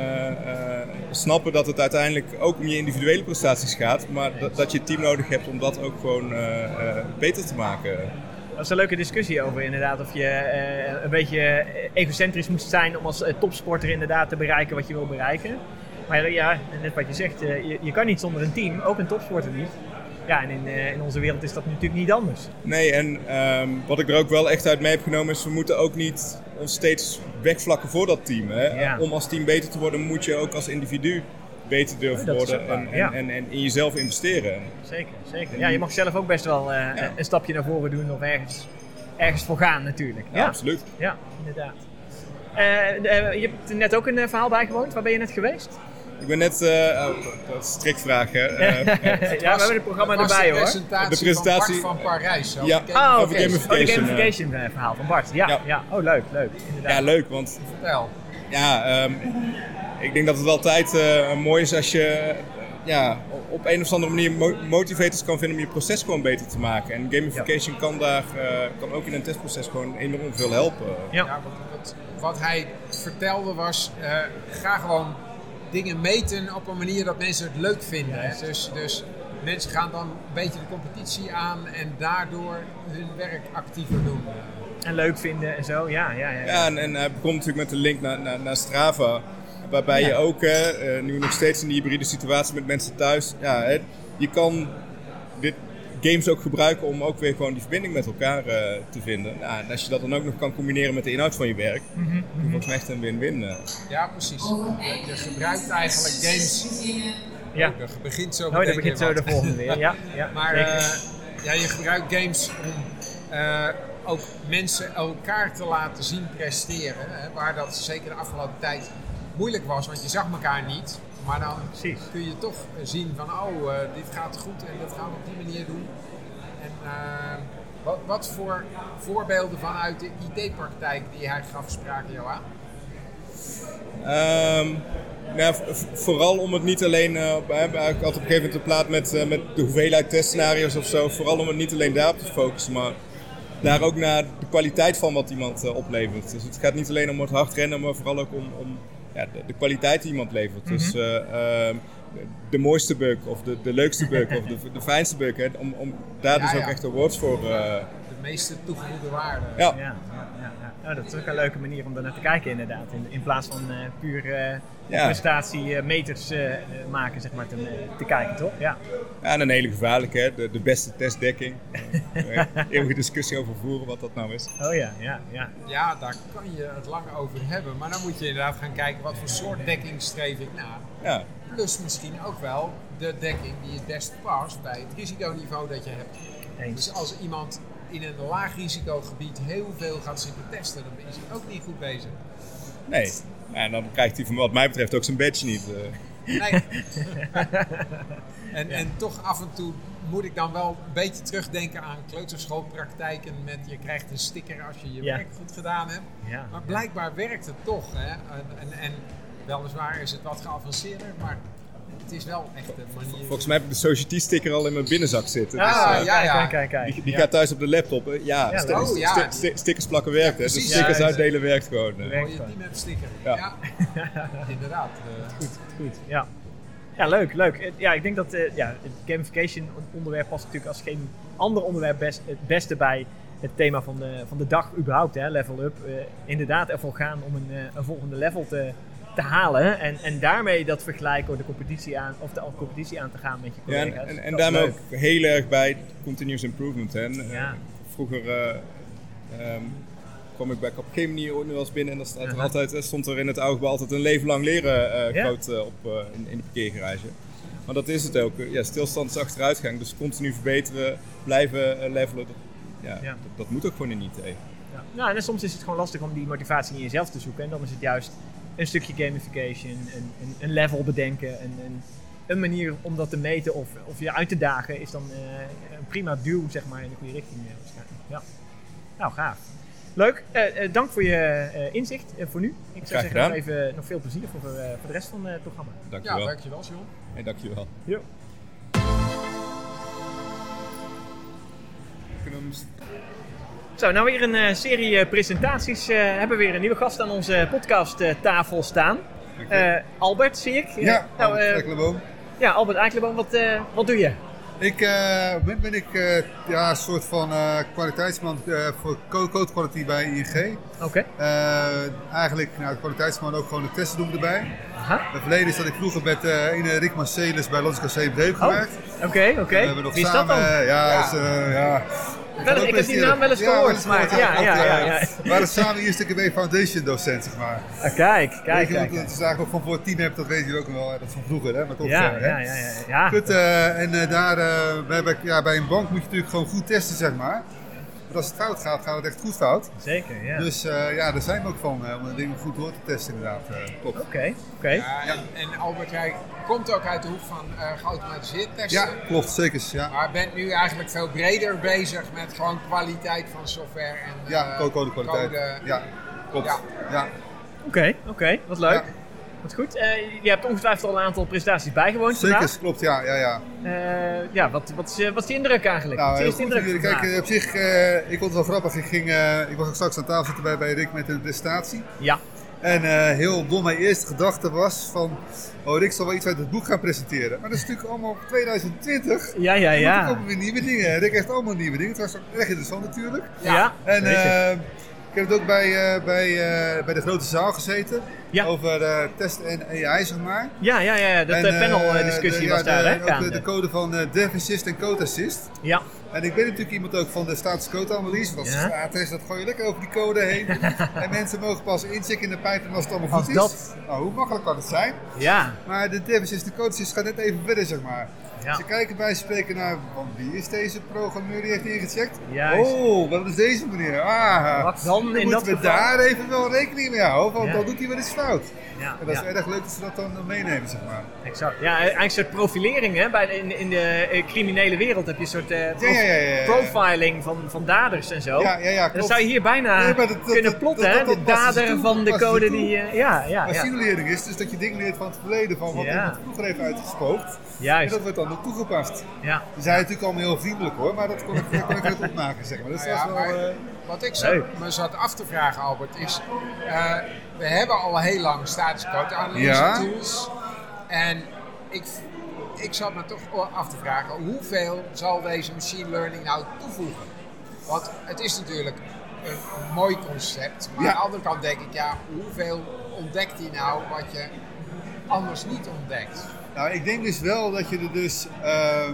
snappen dat het uiteindelijk ook om je individuele prestaties gaat. Maar dat, dat je het team nodig hebt om dat ook gewoon beter te maken. Dat is een leuke discussie over inderdaad. Of je eh, een beetje egocentrisch moest zijn om als eh, topsporter inderdaad te bereiken wat je wil bereiken. Maar ja, net wat je zegt, eh, je, je kan niet zonder een team, ook een topsporter niet. Ja, en in, in onze wereld is dat natuurlijk niet anders. Nee, en ehm, wat ik er ook wel echt uit mee heb genomen is, we moeten ook niet ons steeds wegvlakken voor dat team. Hè? Ja. Om als team beter te worden, moet je ook als individu beter durven worden en, en, ja. en, en in jezelf investeren. Zeker, zeker. Ja, je mag zelf ook best wel eh, een stapje naar voren doen of ergens, ergens voor gaan natuurlijk. Ja, absoluut. Ja, inderdaad. Eh, eh, je hebt net ook een verhaal bijgewoond. Waar ben je net geweest? Ik ben net, eh, oh, dat is een strikvraag hè. Eh, ja, we hebben het programma erbij de hoor. presentatie, De presentatie- van Bart van Parijs. zo. Ja. Gamification, Oh, de gamification verhaal van Bart. Ja, ja. Ja. Oh, leuk, leuk. Inderdaad. ja, leuk, want Vertel. Ja, ehm, ik denk dat het altijd eh, mooi is als je ja, op een of andere manier mo- motivators kan vinden om je proces gewoon beter te maken. En gamification kan daar, eh, kan ook in een testproces gewoon enorm veel helpen. Ja. Ja, wat, wat, wat hij vertelde was, eh, ga gewoon dingen meten op een manier dat mensen het leuk vinden. Hè? Dus, dus mensen gaan dan een beetje de competitie aan en daardoor hun werk actiever doen. En leuk vinden en zo. Ja, ja, ja. Ja, en, en hij begon natuurlijk met de link naar, naar, naar Strava. Waarbij Ja. je ook, hè, eh, nu nog steeds in die hybride situatie met mensen thuis, ja, hè, je kan dit games ook gebruiken om ook weer gewoon die verbinding met elkaar eh, te vinden. Nou, en als je dat dan ook nog kan combineren met de inhoud van je werk, Mhm, dan is het echt een win-win. eh. Ja, precies. Je, gebruikt eigenlijk games. Ja. Je begint zo Oh, meteen dan begint zo de volgende weer. Ja, ja, Maar eh, ja, je gebruikt games om eh, ook mensen elkaar te laten zien presteren. Hè, waar dat zeker de afgelopen tijd moeilijk was, want je zag elkaar niet. Maar dan Precies. kun je toch zien van, oh, eh, dit gaat goed en dat gaan we op die manier doen. En eh, wat, wat voor voorbeelden vanuit de IT-praktijk die hij gaf spraken jou aan? Ehm, nou, vooral om het niet alleen, eh, hè, ik had op een gegeven moment een plaat met, eh, met de hoeveelheid testscenario's of zo, vooral om het niet alleen daarop te focussen, maar daar ook naar de kwaliteit van wat iemand eh, oplevert. Dus het gaat niet alleen om het hard rennen, maar vooral ook om, om ja, de, de kwaliteit die iemand levert. Dus Mhm. eh, ehm, de mooiste bug of de, de leukste bug of de, de fijnste bug, hè, om, om daar Ja, dus ook echt awards voor... eh, meeste toegevoegde waarde. ja. Ja, ja, ja, ja. Nou, dat is ook een leuke manier om er naar te kijken inderdaad. In, in plaats van eh, puur eh Ja. prestatiemeters eh, eh, maken, zeg maar, te, te kijken, toch? Ja. Ja, en een hele gevaarlijke, hè? De, de beste testdekking. Eh, Eeuwige discussie over voeren wat dat nou is. Oh ja, ja, ja. Ja, daar kan je het lang over hebben. Maar dan moet je inderdaad gaan kijken wat voor soort dekking streef ik na. Ja, Plus misschien ook wel de dekking die het best past bij het risiconiveau dat je hebt. Eens. Dus als iemand in een laag risicogebied heel veel gaat zitten testen, dan is hij ook niet goed bezig. nee. En dan krijgt hij van wat mij betreft ook zijn badge niet. eh. Nee. en, en toch af en toe moet ik dan wel een beetje terugdenken aan kleuterschoolpraktijken met je krijgt een sticker als je je Ja. werk goed gedaan hebt. Ja. Maar blijkbaar werkt het toch. Hè? En, en, en weliswaar is het wat geavanceerder, maar het is wel echt een manier. Volgens mij heb ik de Society sticker al in mijn binnenzak zitten. Ah, Dus, eh, ja, ja. Kijk, kijk, kijk. die die Ja. gaat thuis op de laptop. hè. Ja, Ja. Oh, sti- ja. sti- stickers plakken werkt. hè. Dus precies. stickers Ja, ja. uitdelen werkt gewoon. eh. Werkt Mooie gewoon. team sticker. Ja. Ja, inderdaad. eh. Goed, goed. Ja. Ja, leuk, leuk. Eh, Ja, ik denk dat eh, ja, het gamification onderwerp past natuurlijk als geen ander onderwerp best, het beste bij het thema van de, van de dag überhaupt, hè, level up. Eh, inderdaad ervoor gaan om een, eh, een volgende level te, te halen en, en daarmee dat vergelijken door de competitie aan, of de competitie aan te gaan met je Ja, collega's. en, en, en daarmee leuk. ook heel erg bij continuous improvement. Hè. Eh, Ja. Vroeger eh, ehm, kwam ik bij Capgemini ooit nog wel eens binnen en dan staat er Aha. altijd, eh, stond er in het ooggebouw altijd een leven lang leren Ja. groot op, in, in de parkeergarage. Maar dat is het ook. Ja, stilstand is achteruitgang, dus continu verbeteren, blijven levelen. Dat, ja, Ja. Dat, dat moet ook gewoon in IT. Ja. Nou, en soms is het gewoon lastig om die motivatie in jezelf te zoeken. En dan is het juist een stukje gamification, een, een, een level bedenken, een, een, een manier om dat te meten of, of je uit te dagen, is dan eh, een prima duw zeg maar, in de goede richting. eh, waarschijnlijk. Ja. Nou, gaaf. Leuk. Eh, dank voor je eh, inzicht voor nu. Ik zou zeggen nog even nog veel plezier voor, voor, eh, voor de rest van het programma. Dankjewel. Ja, dankjewel John. Hey, dankjewel. Jo. Kunnen we Zo, nou weer een eh, serie eh, presentaties. eh, hebben we weer een nieuwe gast aan onze podcasttafel staan. Albert, zie ik. Ja, nou, Albert Eikelenboom. ja, Albert Eikelenboom, wat, wat doe je? Ik, moment ben ik ja, een soort van kwaliteitsman voor co- code quality bij ING. Oké. Eigenlijk nou, kwaliteitsman ook gewoon de testen doen erbij. Aha. Het verleden is dat ik vroeger met een Rick Marcelis bij Logica C breuk Oh, gemaakt. Oké, oké. We hebben nog Wie is samen, dat dan? ja, Ja. Is, ja. Wel, ik heb die naam wel eens gehoord, maar ja, ja, ja, ja. We waren samen eerst een Foundation docent, zeg maar. Ah, kijk, kijk, kijk. Dat is eigenlijk van voor het team heb, dat weet je ook wel. Dat is van vroeger, hè? Maar toch, Ja, eh, hè. ja, ja, ja. ja. Goed, eh, en eh, daar, bij- ja, bij een bank moet je natuurlijk gewoon goed testen, zeg maar. Want als het fout gaat, gaat het echt goed fout. Zeker, ja. Dus eh, ja, daar zijn we ook van, eh, om de dingen goed door te testen inderdaad. eh. Oké, oké. Ja, en, en Albert, jij komt ook uit de hoek van eh geautomatiseerd testen. Ja, klopt, zeker. Ja, Maar bent nu eigenlijk veel breder bezig met gewoon kwaliteit van software en ja eh, code, code kwaliteit. code. Ja, klopt. Ja. Ja. Oké, oké. Wat leuk. Ja. Wat goed. Eh, je hebt ongetwijfeld al een aantal presentaties bijgewoond Zeker, vandaag. klopt. Ja, ja, ja. Eh, ja, wat, wat, is, je- wat is je indruk eigenlijk? Nou, wat is goed. indruk Kijk, eh, op zich, eh, ik vond het wel grappig. Ik, ging, eh, ik was ook straks aan tafel zitten bij, bij Rick met een presentatie. Ja, En eh, heel dom, mijn eerste gedachte was van... Oh, Rick zal wel iets uit het boek gaan presenteren. Maar dat is natuurlijk allemaal 2020. ja, ja, Er ja. komen weer nieuwe dingen. Rick heeft allemaal nieuwe dingen. Het was ook erg interessant natuurlijk. Ja, En eh, ik heb het ook bij, eh, bij, eh, bij de grote zaal gezeten. Ja. Over eh, testen en AI, zeg maar. ja, ja, ja. Dat panel-discussie was ja, daar, hè? ook de, de code van eh Dev Assist en Code Assist. Ja, En ik ben natuurlijk iemand ook van de status code analyse. Dat is Ja. gratis, dat gooi je lekker over die code heen. en mensen mogen pas inchecken in de pijpen als het allemaal Als goed dat- is. Nou, hoe makkelijk kan het zijn? ja, Maar de Dev Assist en Code Assist gaat net even verder, zeg maar. Ja. Je kijkt bij spreken naar, van wie is deze programmeur die heeft ingecheckt? Juist. Oh, wat is deze meneer? Ah, Wat dan in moeten dat we geval? daar even wel rekening mee houden, want Ja. dan doet hij wel iets fout. ja, En dat is erg leuk dat ze dat dan meenemen, zeg maar. Exact. Ja, eigenlijk een soort profilering, hè? Bij in, in de eh, criminele wereld heb je een soort eh, prof- profiling van, van daders en zo. Ja, ja, ja, dat klopt. zou je hier bijna Nee, maar dat- dat- kunnen plotten, hè? De ze dader toe, van de ze code die... eh, ja, ja, Maar simulering is dus dat je dingen leert van het verleden, van wat iemand vroeger heeft uitgespookt. En Juist, dat wordt dan toegepast. ja. Ze zijn natuurlijk allemaal heel vriendelijk hoor, maar dat kon ik, dat kon ik uit opmaken zeg maar. Dus Nou ja, wel... maar eh, wat ik zo, Leuk. me zat af te vragen, Albert, is... eh, we hebben al heel lang status code analyse Ja. tools. En ik, ik zat me toch af te vragen, hoeveel zal deze machine learning nou toevoegen? Want het is natuurlijk een mooi concept. Maar Ja. aan de andere kant denk ik, ja, hoeveel ontdekt hij nou wat je anders niet ontdekt? Nou, ik denk dus wel dat je er dus ehm,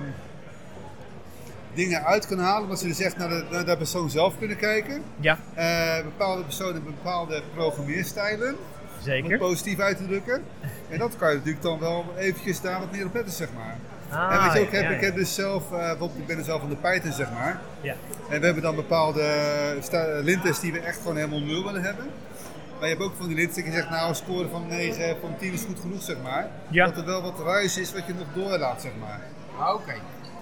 dingen uit kan halen, omdat ze dus echt naar de, naar de persoon zelf kunnen kijken. Ja, Eh, bepaalde personen hebben bepaalde programmeerstijlen, om het zeker. positief uit te drukken. En dat kan je natuurlijk dan wel eventjes daar wat meer op letten, zeg maar. Ah, en wat je ook ja, hebt, ja, ik heb dus zelf, bijvoorbeeld ik ben er zelf van de Python, zeg maar. Ja. En we hebben dan bepaalde lintes die we echt gewoon helemaal nul willen hebben. Maar je hebt ook van die je zegt, nou een score van 9, van 10 is goed genoeg, zeg maar. Ja. Dat er wel wat ruis is wat je nog doorlaat, zeg maar. Ah, Oké.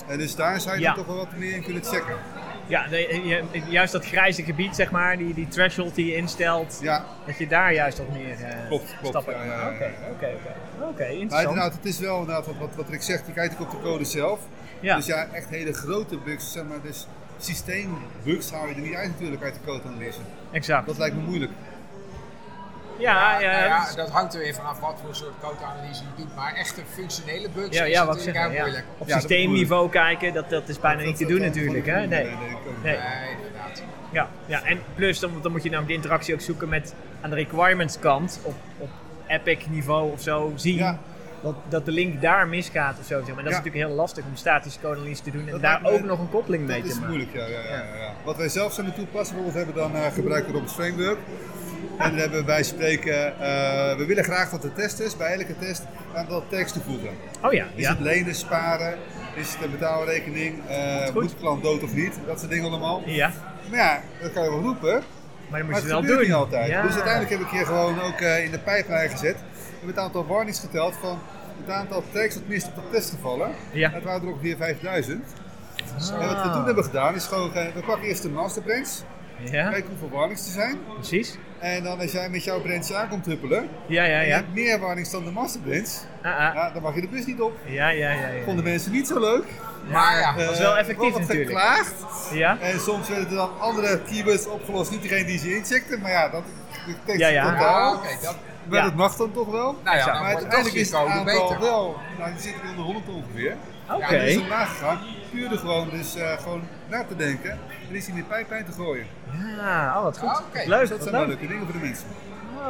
En dus daar zou je Ja. toch wel wat meer in kunnen checken. Ja, de- je- juist dat grijze gebied, zeg maar, die, die threshold die je instelt, Ja, dat je daar juist wat meer eh, Klopt, klopt, stappen ja, ja, Oké, oké, oké. Maar interessant. inderdaad, het is wel inderdaad wat, wat, wat Rick zegt, je kijkt ook op de code zelf. Ja. Dus ja, echt hele grote bugs, zeg maar, dus systeembugs hou je er niet uit natuurlijk uit de codeanalyse. Exact. Dat lijkt me moeilijk. Ja, ja, Nou ja, dus- dat hangt er weer vanaf wat voor soort codeanalyse je doet. Maar echte functionele bugs ja, is ja, wat natuurlijk zeg, heel ja. moeilijk. Op Ja, systeemniveau kijken, dat, dat is bijna niet te doen natuurlijk. Hè? Nee. nee, Nee. Nee, inderdaad. Ja, ja, en plus dan, dan moet je namelijk de interactie ook zoeken met aan de requirements kant op, op epic niveau of zo zien Ja. Dat, dat de link daar misgaat of zo. zeg Maar dat is natuurlijk heel lastig om statische codeanalyse te doen en Dat daar me- ook nog een koppeling mee Dat te is maken. moeilijk, ja, ja, ja. Wat wij zelf zijn toepassen, bijvoorbeeld hebben dan gebruiken we Roberts Framework. En dan hebben we bij spreken, eh, we willen graag dat de testers bij elke test een aantal tags toevoegen. Oh ja, Is het lenen, sparen, is het een betaalrekening, Goed. moet de klant dood of niet, dat soort dingen allemaal. ja. Maar ja, dat kan je wel roepen, Maar dan maar moet het je het wel doen. niet altijd. Ja. Dus uiteindelijk heb ik hier gewoon ook in de pijplijn gezet. We hebben het aantal warnings geteld van het aantal tags dat mist op de test gevallen. Ja. Dat waren er ongeveer 5000. Ah. En wat we toen hebben gedaan is gewoon, eh, we pakken eerst de masterbranch. Ja, Kijken hoeveel warnings er zijn. precies. En dan als jij met jouw brands aan komt huppelen. Ja, ja, En je ja. hebt meer warnings dan de masterbrands. Ah, ah. Ja, dan mag je de bus niet op. Ja, ja, ja. ja. Vonden mensen niet zo leuk. Maar ja, Dat is wel Eh, effectief wordt natuurlijk. geklaagd. Ja? En soms werden er dan andere keywords opgelost. Niet degene die ze incheckten. Maar ja, dat Ja, ja. totaal. ja, oké, dat, Maar Ja. dat mag dan toch wel. nou ja, maar uiteindelijk is het aantal beter. wel, nou die zit in de 100 ongeveer. Oké. En die is omlaag gegaan. Puur er gewoon, dus eh, gewoon na te denken. En is hij in de te gooien. Ja, oh wat goed. Ah, oké. Leuk, Dus dat wat zijn leuke dingen voor de mensen.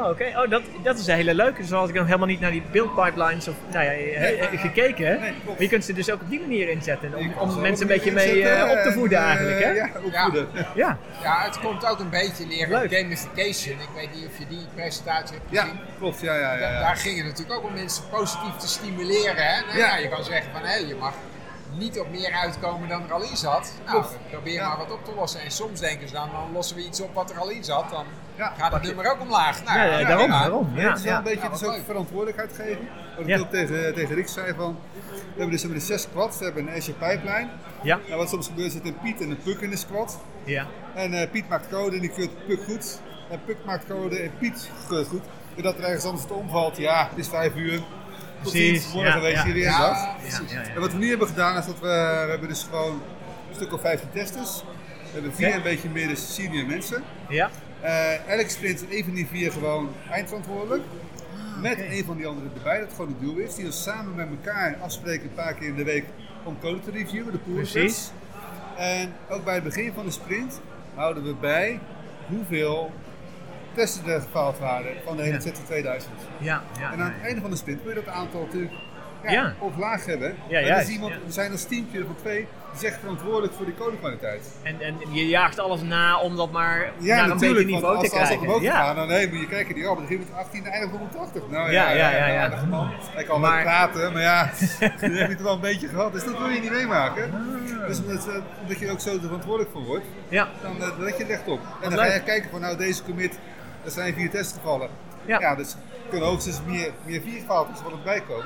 Oh, oké. Oh, dat, dat is een hele leuke. Zo had ik nog helemaal niet naar die build pipelines of, nou ja, he- he- gekeken. Nee, maar je kunt ze dus ook op die manier inzetten. Om, om mensen een beetje mee inzetten eh, op te en, voeden eh, eigenlijk, hè? Ja, opvoeden. Ja. Ja, het komt ook een beetje Leuk. gamification. Ik weet niet of je die presentatie hebt Ja, gezien. klopt. Ja, ja, ja. Da- ja. Daar ging het natuurlijk ook om mensen positief te stimuleren. Hè? Nou, ja. Ja. je kan zeggen van hé, je mag niet op meer uitkomen dan er al in zat. Nou, probeer Ja. maar wat op te lossen. En soms denken ze dan, dan lossen we iets op wat er al in zat. Dan Ja. gaat het nummer ook omlaag. Nou, Ja, ja, ja, daarom, ja. daarom. Ja, het is wel een beetje Ja, dus ook verantwoordelijkheid geven. Wat Ja. ik ook tegen, tegen Rick zei van, we hebben dus, we hebben dus zes squads, we hebben een Azure pipeline. Ja. Nou, wat soms gebeurt zit een Piet en een Puk in de squad. Ja. En eh, Piet maakt code en die keurt Puk goed. En Puk maakt code en Piet keurt goed. En dat er ergens anders het omvalt, ja, het is vijf uur. Tot Precies, ziens, morgen ja, ja. weer Ja, zat. Ja, precies. ja, En wat we nu hebben gedaan is dat we, we hebben dus gewoon een stuk of 15 testers. We hebben vier een beetje meer dus senior mensen. Ja. Eh elk sprint is een van die vier gewoon eindverantwoordelijk. Ah, Met een van die anderen erbij, dat gewoon het doel is. Die we samen met elkaar afspreken een paar keer in de week om code te reviewen, de pull Precies. En ook bij het begin van de sprint houden we bij hoeveel testen er gefaald waren van de hele Ja. set van 2000. Ja, ja, En aan het einde van de sprint wil je dat aantal natuurlijk ja, laag hebben. Ja, En juist, dus iemand. We zijn als teamje van twee, die is echt verantwoordelijk voor die codekwaliteit. En, en je jaagt alles na om dat maar Ja, naar een natuurlijk. beter niveau te krijgen. Ja. gaan, dan nee, moet je kijken, die oh, begint met 18 en eindigt op 180. Nou Ja, ja, ja, ja, man. Hij kan wel praten, maar ja, dan heb je het wel een beetje gehad. Dus dat wil je niet meemaken. Ah. Dus omdat, eh, omdat je ook zo er verantwoordelijk voor wordt, Ja. dan eh, let je echt op. En dan ga je kijken van nou deze commit, er zijn vier tests gevallen. Ja. Ja, dus kunnen hoogstens meer, meer vier gevallen is wat erbij komen.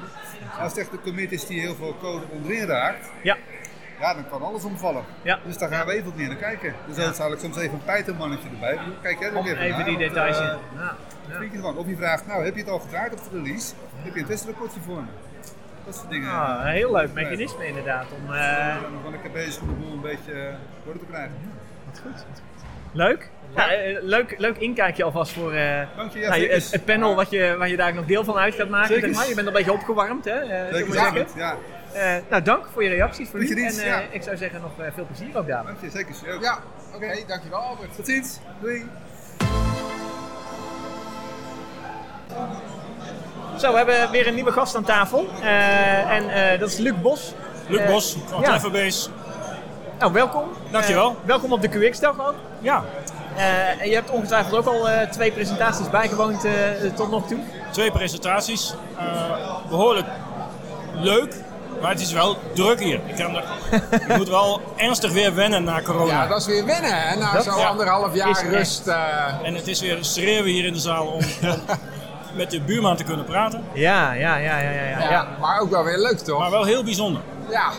Maar als het echt een commit is die heel veel code onderin raakt, Ja. ja, dan kan alles omvallen. Ja. Dus daar gaan we even wat meer naar kijken. Dus Ja. dan zal ik soms even een Python-mannetje erbij. Kijk jij er even even naar, die details eh, in. Ja. wat vind je? Of je vraagt, nou heb je het al gedraaid op de release? Heb je een testrapportje voor me? Dat soort dingen. Ah, een heel leuk mechanisme inderdaad. Om, eh, Ik ben lekker bezig om de boel een beetje eh, door te krijgen. wat goed. wat goed. Leuk. Ja, eh, leuk, leuk inkijkje alvast voor eh, Dank je, ja, nou, je- het, het panel wat je, waar je daar nog deel van uit gaat maken. Zeker. Zeg maar. Je bent een beetje opgewarmd, hè? eh, we zeggen. Ja, Eh, nou, dank voor je reacties voor nu. en eh, ja. ik zou zeggen nog eh, veel plezier ook daar. dank je, zeker. Ja, oké, dankjewel Albert. Tot ziens. Doei. Zo, we hebben weer een nieuwe gast aan tafel. Eh, en eh, dat is Luc Bos. Luc Bos van ja. Nou, welkom. Dankjewel. Eh, welkom op de QX-dag ook. Ja, Eh, en je hebt ongetwijfeld ook al eh, twee presentaties bijgewoond eh, tot nog toe. twee presentaties. Eh, behoorlijk leuk, maar het is wel druk hier. Ik, kan er, ik moet wel ernstig weer wennen na corona. Ja, dat is weer winnen hè, na Dat- zo'n ja. anderhalf jaar rust. eh, En het is weer schreeuwen hier in de zaal om, met de buurman te kunnen praten. Ja, ja, ja, ja, ja. ja. ja, ja. Maar ook wel weer leuk toch? Maar wel heel bijzonder. Ja,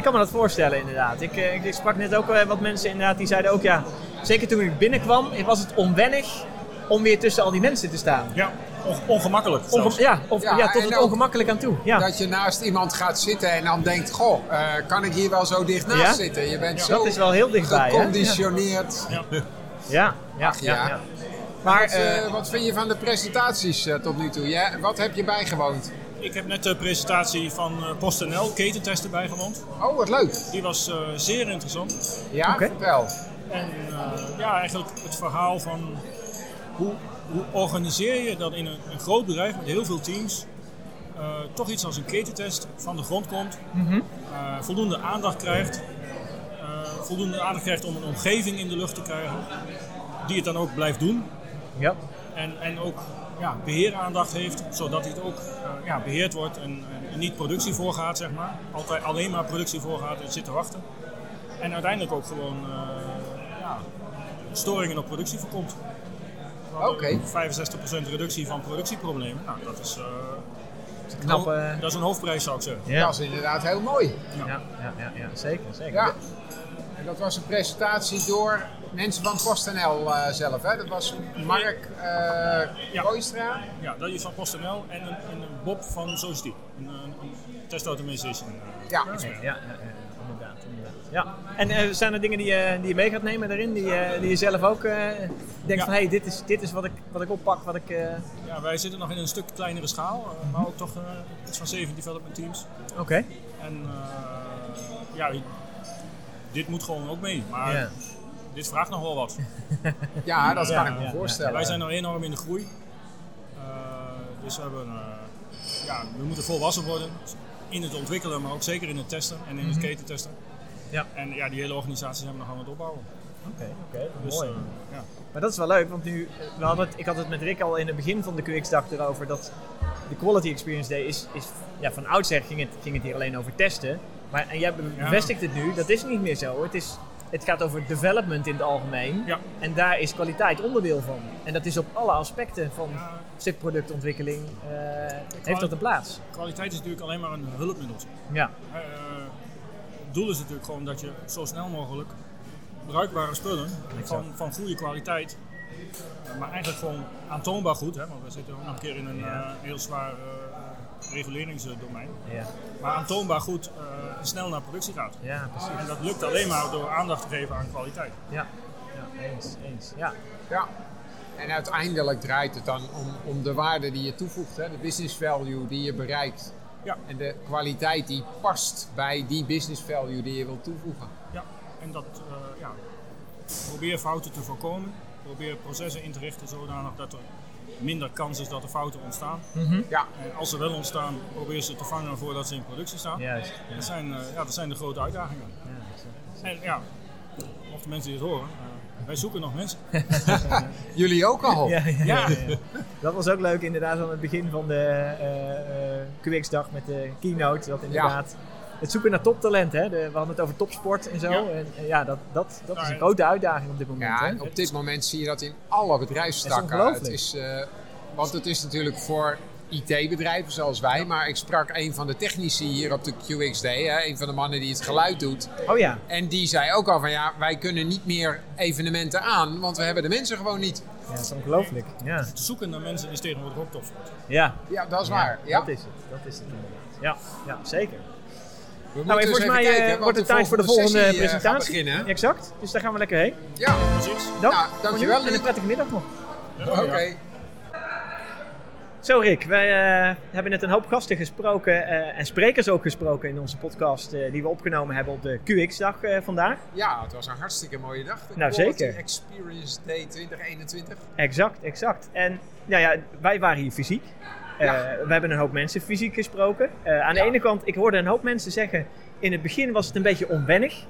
Ik kan me dat voorstellen inderdaad. Ik, eh, ik, ik sprak net ook eh, wat mensen inderdaad die zeiden ook ja, zeker toen ik binnenkwam was het onwennig om weer tussen al die mensen te staan. Ja, on- ongemakkelijk. Onge- zelfs. ja, of, Ja, ja, tot het ongemakkelijk aan toe. Ja, dat je naast iemand gaat zitten en dan denkt, goh, eh, kan ik hier wel zo dicht naast Ja? zitten? Je bent zo dat is wel heel dichtbij. hè? geconditioneerd. Ja. Ja, ja, ja. ja. ja. Maar Wat, wat vind je van de presentaties eh, tot nu toe? Ja, wat heb je bijgewoond? Ik heb net de presentatie van eh, PostNL, ketentesten, bijgewoond. Oh, wat leuk. Die was eh, zeer interessant. Ja, Oké. vertel. En eh, ja, eigenlijk het verhaal van hoe, hoe organiseer je dat in een, een groot bedrijf met heel veel teams eh, toch iets als een ketentest van de grond komt, Mhm. eh, voldoende aandacht krijgt, eh, voldoende aandacht krijgt om een omgeving in de lucht te krijgen, die het dan ook blijft doen ja. en, en ook ja, beheeraandacht heeft, zodat het ook eh, ja, beheerd wordt en, en niet productie voorgaat, zeg maar. Altijd alleen maar productie voorgaat en zit te wachten. En uiteindelijk ook gewoon eh, ja, storingen op productie voorkomt. Oké. 65% reductie van productieproblemen. Nou, dat is, eh, knap, dat is een hoofdprijs, zou ik zeggen. Ja. Dat is inderdaad heel mooi. Ja, ja, ja, ja, zeker, zeker. Ja. En dat was een presentatie door mensen van PostNL eh, zelf, hè? Dat was Mark uh, Ja. Kooistra. Ja, dat is van PostNL en een, en een Bob van Society. Een, een, een test automation. eh, Ja. Ja, ja, ja, inderdaad, inderdaad. Ja. En eh, zijn er dingen die je, die je mee gaat nemen daarin, die, je- die je zelf ook eh, denkt Ja. van hé, hey, dit is, dit is wat, ik, wat ik oppak, wat ik... eh, Ja, wij zitten nog in een stuk kleinere schaal, eh, maar ook toch eh, iets van zeven development teams. Oké. En eh, ja, dit moet gewoon ook mee. Maar. Dit vraagt nog wel wat. Ja, dat kan ik me voorstellen. Wij zijn nog enorm in de groei. Eh, dus we, hebben, eh, ja, we moeten volwassen worden. In het ontwikkelen, maar ook zeker in het testen en in het ketentesten. Ja. En ja, die hele organisatie zijn we nog aan het opbouwen. Oké, oké, Dus, mooi. eh, ja. Maar dat is wel leuk, want nu, we hadden het, ik had het met Rick al in het begin van de QX-dag erover dat de Quality Experience Day is, is ja, van oudsher ging het, ging het hier alleen over testen. Maar en jij Ja. bevestigt het nu, dat is niet meer zo. Het, is, het gaat over development in het algemeen. Ja. En daar is kwaliteit onderdeel van. En dat is op alle aspecten van Ja. productontwikkeling eh, heeft dat een plaats. Kwaliteit is natuurlijk alleen maar een hulpmiddeltje. Ja, Eh, het doel is natuurlijk gewoon dat je zo snel mogelijk bruikbare spullen van, van goede kwaliteit, eh, maar eigenlijk gewoon aantoonbaar goed, hè, want we zitten ook nog een keer in een Ja. heel zwaar reguleringsdomein, ja, maar aantoonbaar goed eh, snel naar productie gaat. ja precies. En dat lukt alleen maar door aandacht te geven aan kwaliteit. Ja, ja eens, eens. Ja. Ja. En uiteindelijk draait het dan om, om de waarde die je toevoegt, hè? de business value die je bereikt. Ja. En de kwaliteit die past bij die business value die je wilt toevoegen. Ja, en dat, eh, ja, probeer fouten te voorkomen. Probeer processen in te richten zodanig dat er minder kans is dat er fouten ontstaan. Ja, En als ze wel ontstaan, probeer ze te vangen voordat ze in productie staan. Juist. Ja. Dat, zijn, eh, ja, dat zijn de grote uitdagingen. Ja, exact. En ja, mochten mensen dit horen, eh, wij zoeken nog mensen. jullie ook al. Ja, ja, ja, ja. Dat was ook leuk inderdaad aan het begin van de eh eh, QX-dag met de keynote. Dat inderdaad het zoeken naar toptalent. Hè? De, we hadden het over topsport en zo. Ja. En, en ja, dat, dat, dat is een grote uitdaging op dit moment. Ja, hè? op dit moment zie je dat in alle bedrijfstakken. Het is. Het is, eh, want het is natuurlijk voor IT-bedrijven zoals wij, maar ik sprak een van de technici hier op de QXD, hè, een van de mannen die het geluid doet. Oh ja, En die zei ook al van ja, wij kunnen niet meer evenementen aan, want we hebben de mensen gewoon niet. ja, dat is ongelooflijk. Ja, Te zoeken naar mensen is tegenwoordig ook tof. ja. Ja, dat is Ja, waar. Ja. Dat is het. Dat is het inderdaad. Ja, ja zeker. We Nou, volgens mij eh, kijken, wordt het tijd voor de volgende sessie, eh, gaat presentatie. beginnen. Exact. Dus daar gaan we lekker heen. Ja, Precies. Dank. Nou, voor dankjewel, En een prettige middag nog. oké. Zo Rick, wij eh, hebben net een hoop gasten gesproken eh, en sprekers ook gesproken in onze podcast eh, die we opgenomen hebben op de QX-dag eh, vandaag. Ja, het was een hartstikke mooie dag. De Nou, Quality zeker. Experience Day 2021. Exact, exact. En nou ja, wij waren hier fysiek. Eh. We hebben een hoop mensen fysiek gesproken. Eh, aan de ene kant, ik hoorde een hoop mensen zeggen, in het begin was het een beetje onwennig.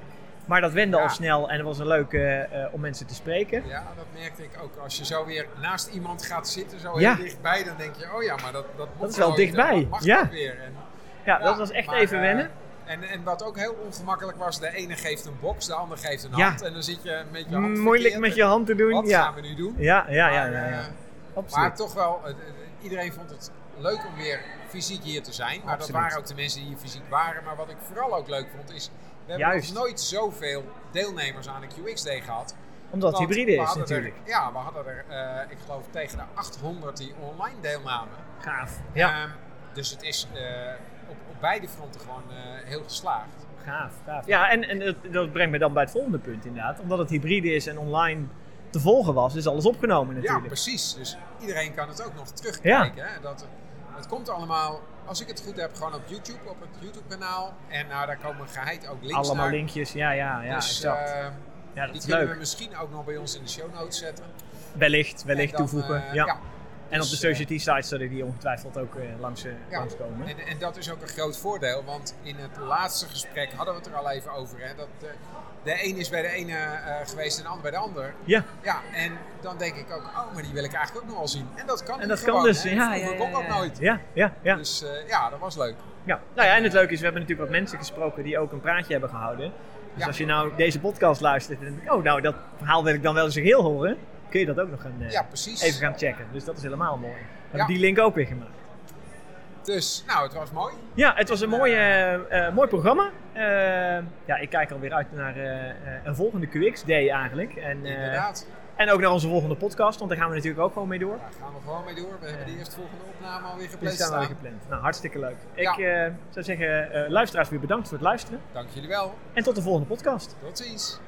Maar dat wende Ja. al snel en het was een leuk eh, om mensen te spreken. Ja, dat merkte ik ook. Als je zo weer naast iemand gaat zitten, zo heel dichtbij, dan denk je, oh ja, maar dat, dat, moet is wel dichtbij. dat Ja. dat weer. En, Ja, dat was echt maar, even wennen. En, en wat ook heel ongemakkelijk was, de ene geeft een box, de ander geeft een hand. En dan zit je met je hand Moeilijk met je hand te doen. Wat gaan we nu doen? Ja, ja, ja, Maar. Maar toch wel, iedereen vond het leuk om weer fysiek hier te zijn. Maar Absoluut. dat waren ook de mensen die hier fysiek waren. Maar wat ik vooral ook leuk vond is, we hebben Juist. nog nooit zoveel deelnemers aan de QX-day gehad. Omdat het hybride is natuurlijk. Er, ja, we hadden er, eh, ik geloof, tegen de 800 die online deelnamen. Gaaf. Ja, Ehm, dus het is eh, op, op beide fronten gewoon eh, heel geslaagd. gaaf, gaaf. Ja, en, en dat, dat brengt me dan bij het volgende punt inderdaad. Omdat het hybride is en online te volgen was, is alles opgenomen Ja, natuurlijk. precies. Dus iedereen kan het ook nog terugkijken. Hè? Dat, het komt allemaal, als ik het goed heb, gewoon op YouTube, op het YouTube-kanaal. En nou, daar komen geheid ook links Allemaal naar. linkjes, ja, ja, ja, dus exact. eh, ja, dat die is kunnen leuk. we misschien ook nog bij ons in de show notes zetten. Wellicht, wellicht dan, toevoegen. eh, ja. En op de Dus, eh, society sites zullen die ongetwijfeld ook eh, langs, eh, Ja. langskomen. En, en dat is ook een groot voordeel, want in het laatste gesprek hadden we het er al even over. Hè, dat de, de een is bij de ene geweest en de ander bij de ander. Ja, Ja, en dan denk ik ook, oh, maar die wil ik eigenlijk ook nog wel zien. En dat kan en dat gewoon, kan dus. hè. Ja, dat ja. nooit. Ja, ja, ja. Dus ja, dat was leuk. ja. Nou ja, en het leuke is, we hebben natuurlijk wat mensen gesproken die ook een praatje hebben gehouden. Dus Ja. als je nou deze podcast luistert en denkt, oh nou, dat verhaal wil ik dan wel eens heel horen, kun je dat ook nog gaan, eh, Ja, even gaan checken. Dus dat is helemaal mooi. We hebben die link ook weer gemaakt. Dus, nou, het was mooi. Ja, het was een mooi, eh, eh, mooi programma. Ja, ik kijk alweer uit naar een volgende QX-day eigenlijk. En, Inderdaad. en ook naar onze volgende podcast, want daar gaan we natuurlijk ook gewoon mee door. Daar gaan we gewoon mee door. We hebben de eerste volgende opname alweer Die gepland staan we gepland. Nou, hartstikke leuk. Ja. Ik zou zeggen, luisteraars weer bedankt voor het luisteren. Dank jullie wel. En tot de volgende podcast. Tot ziens.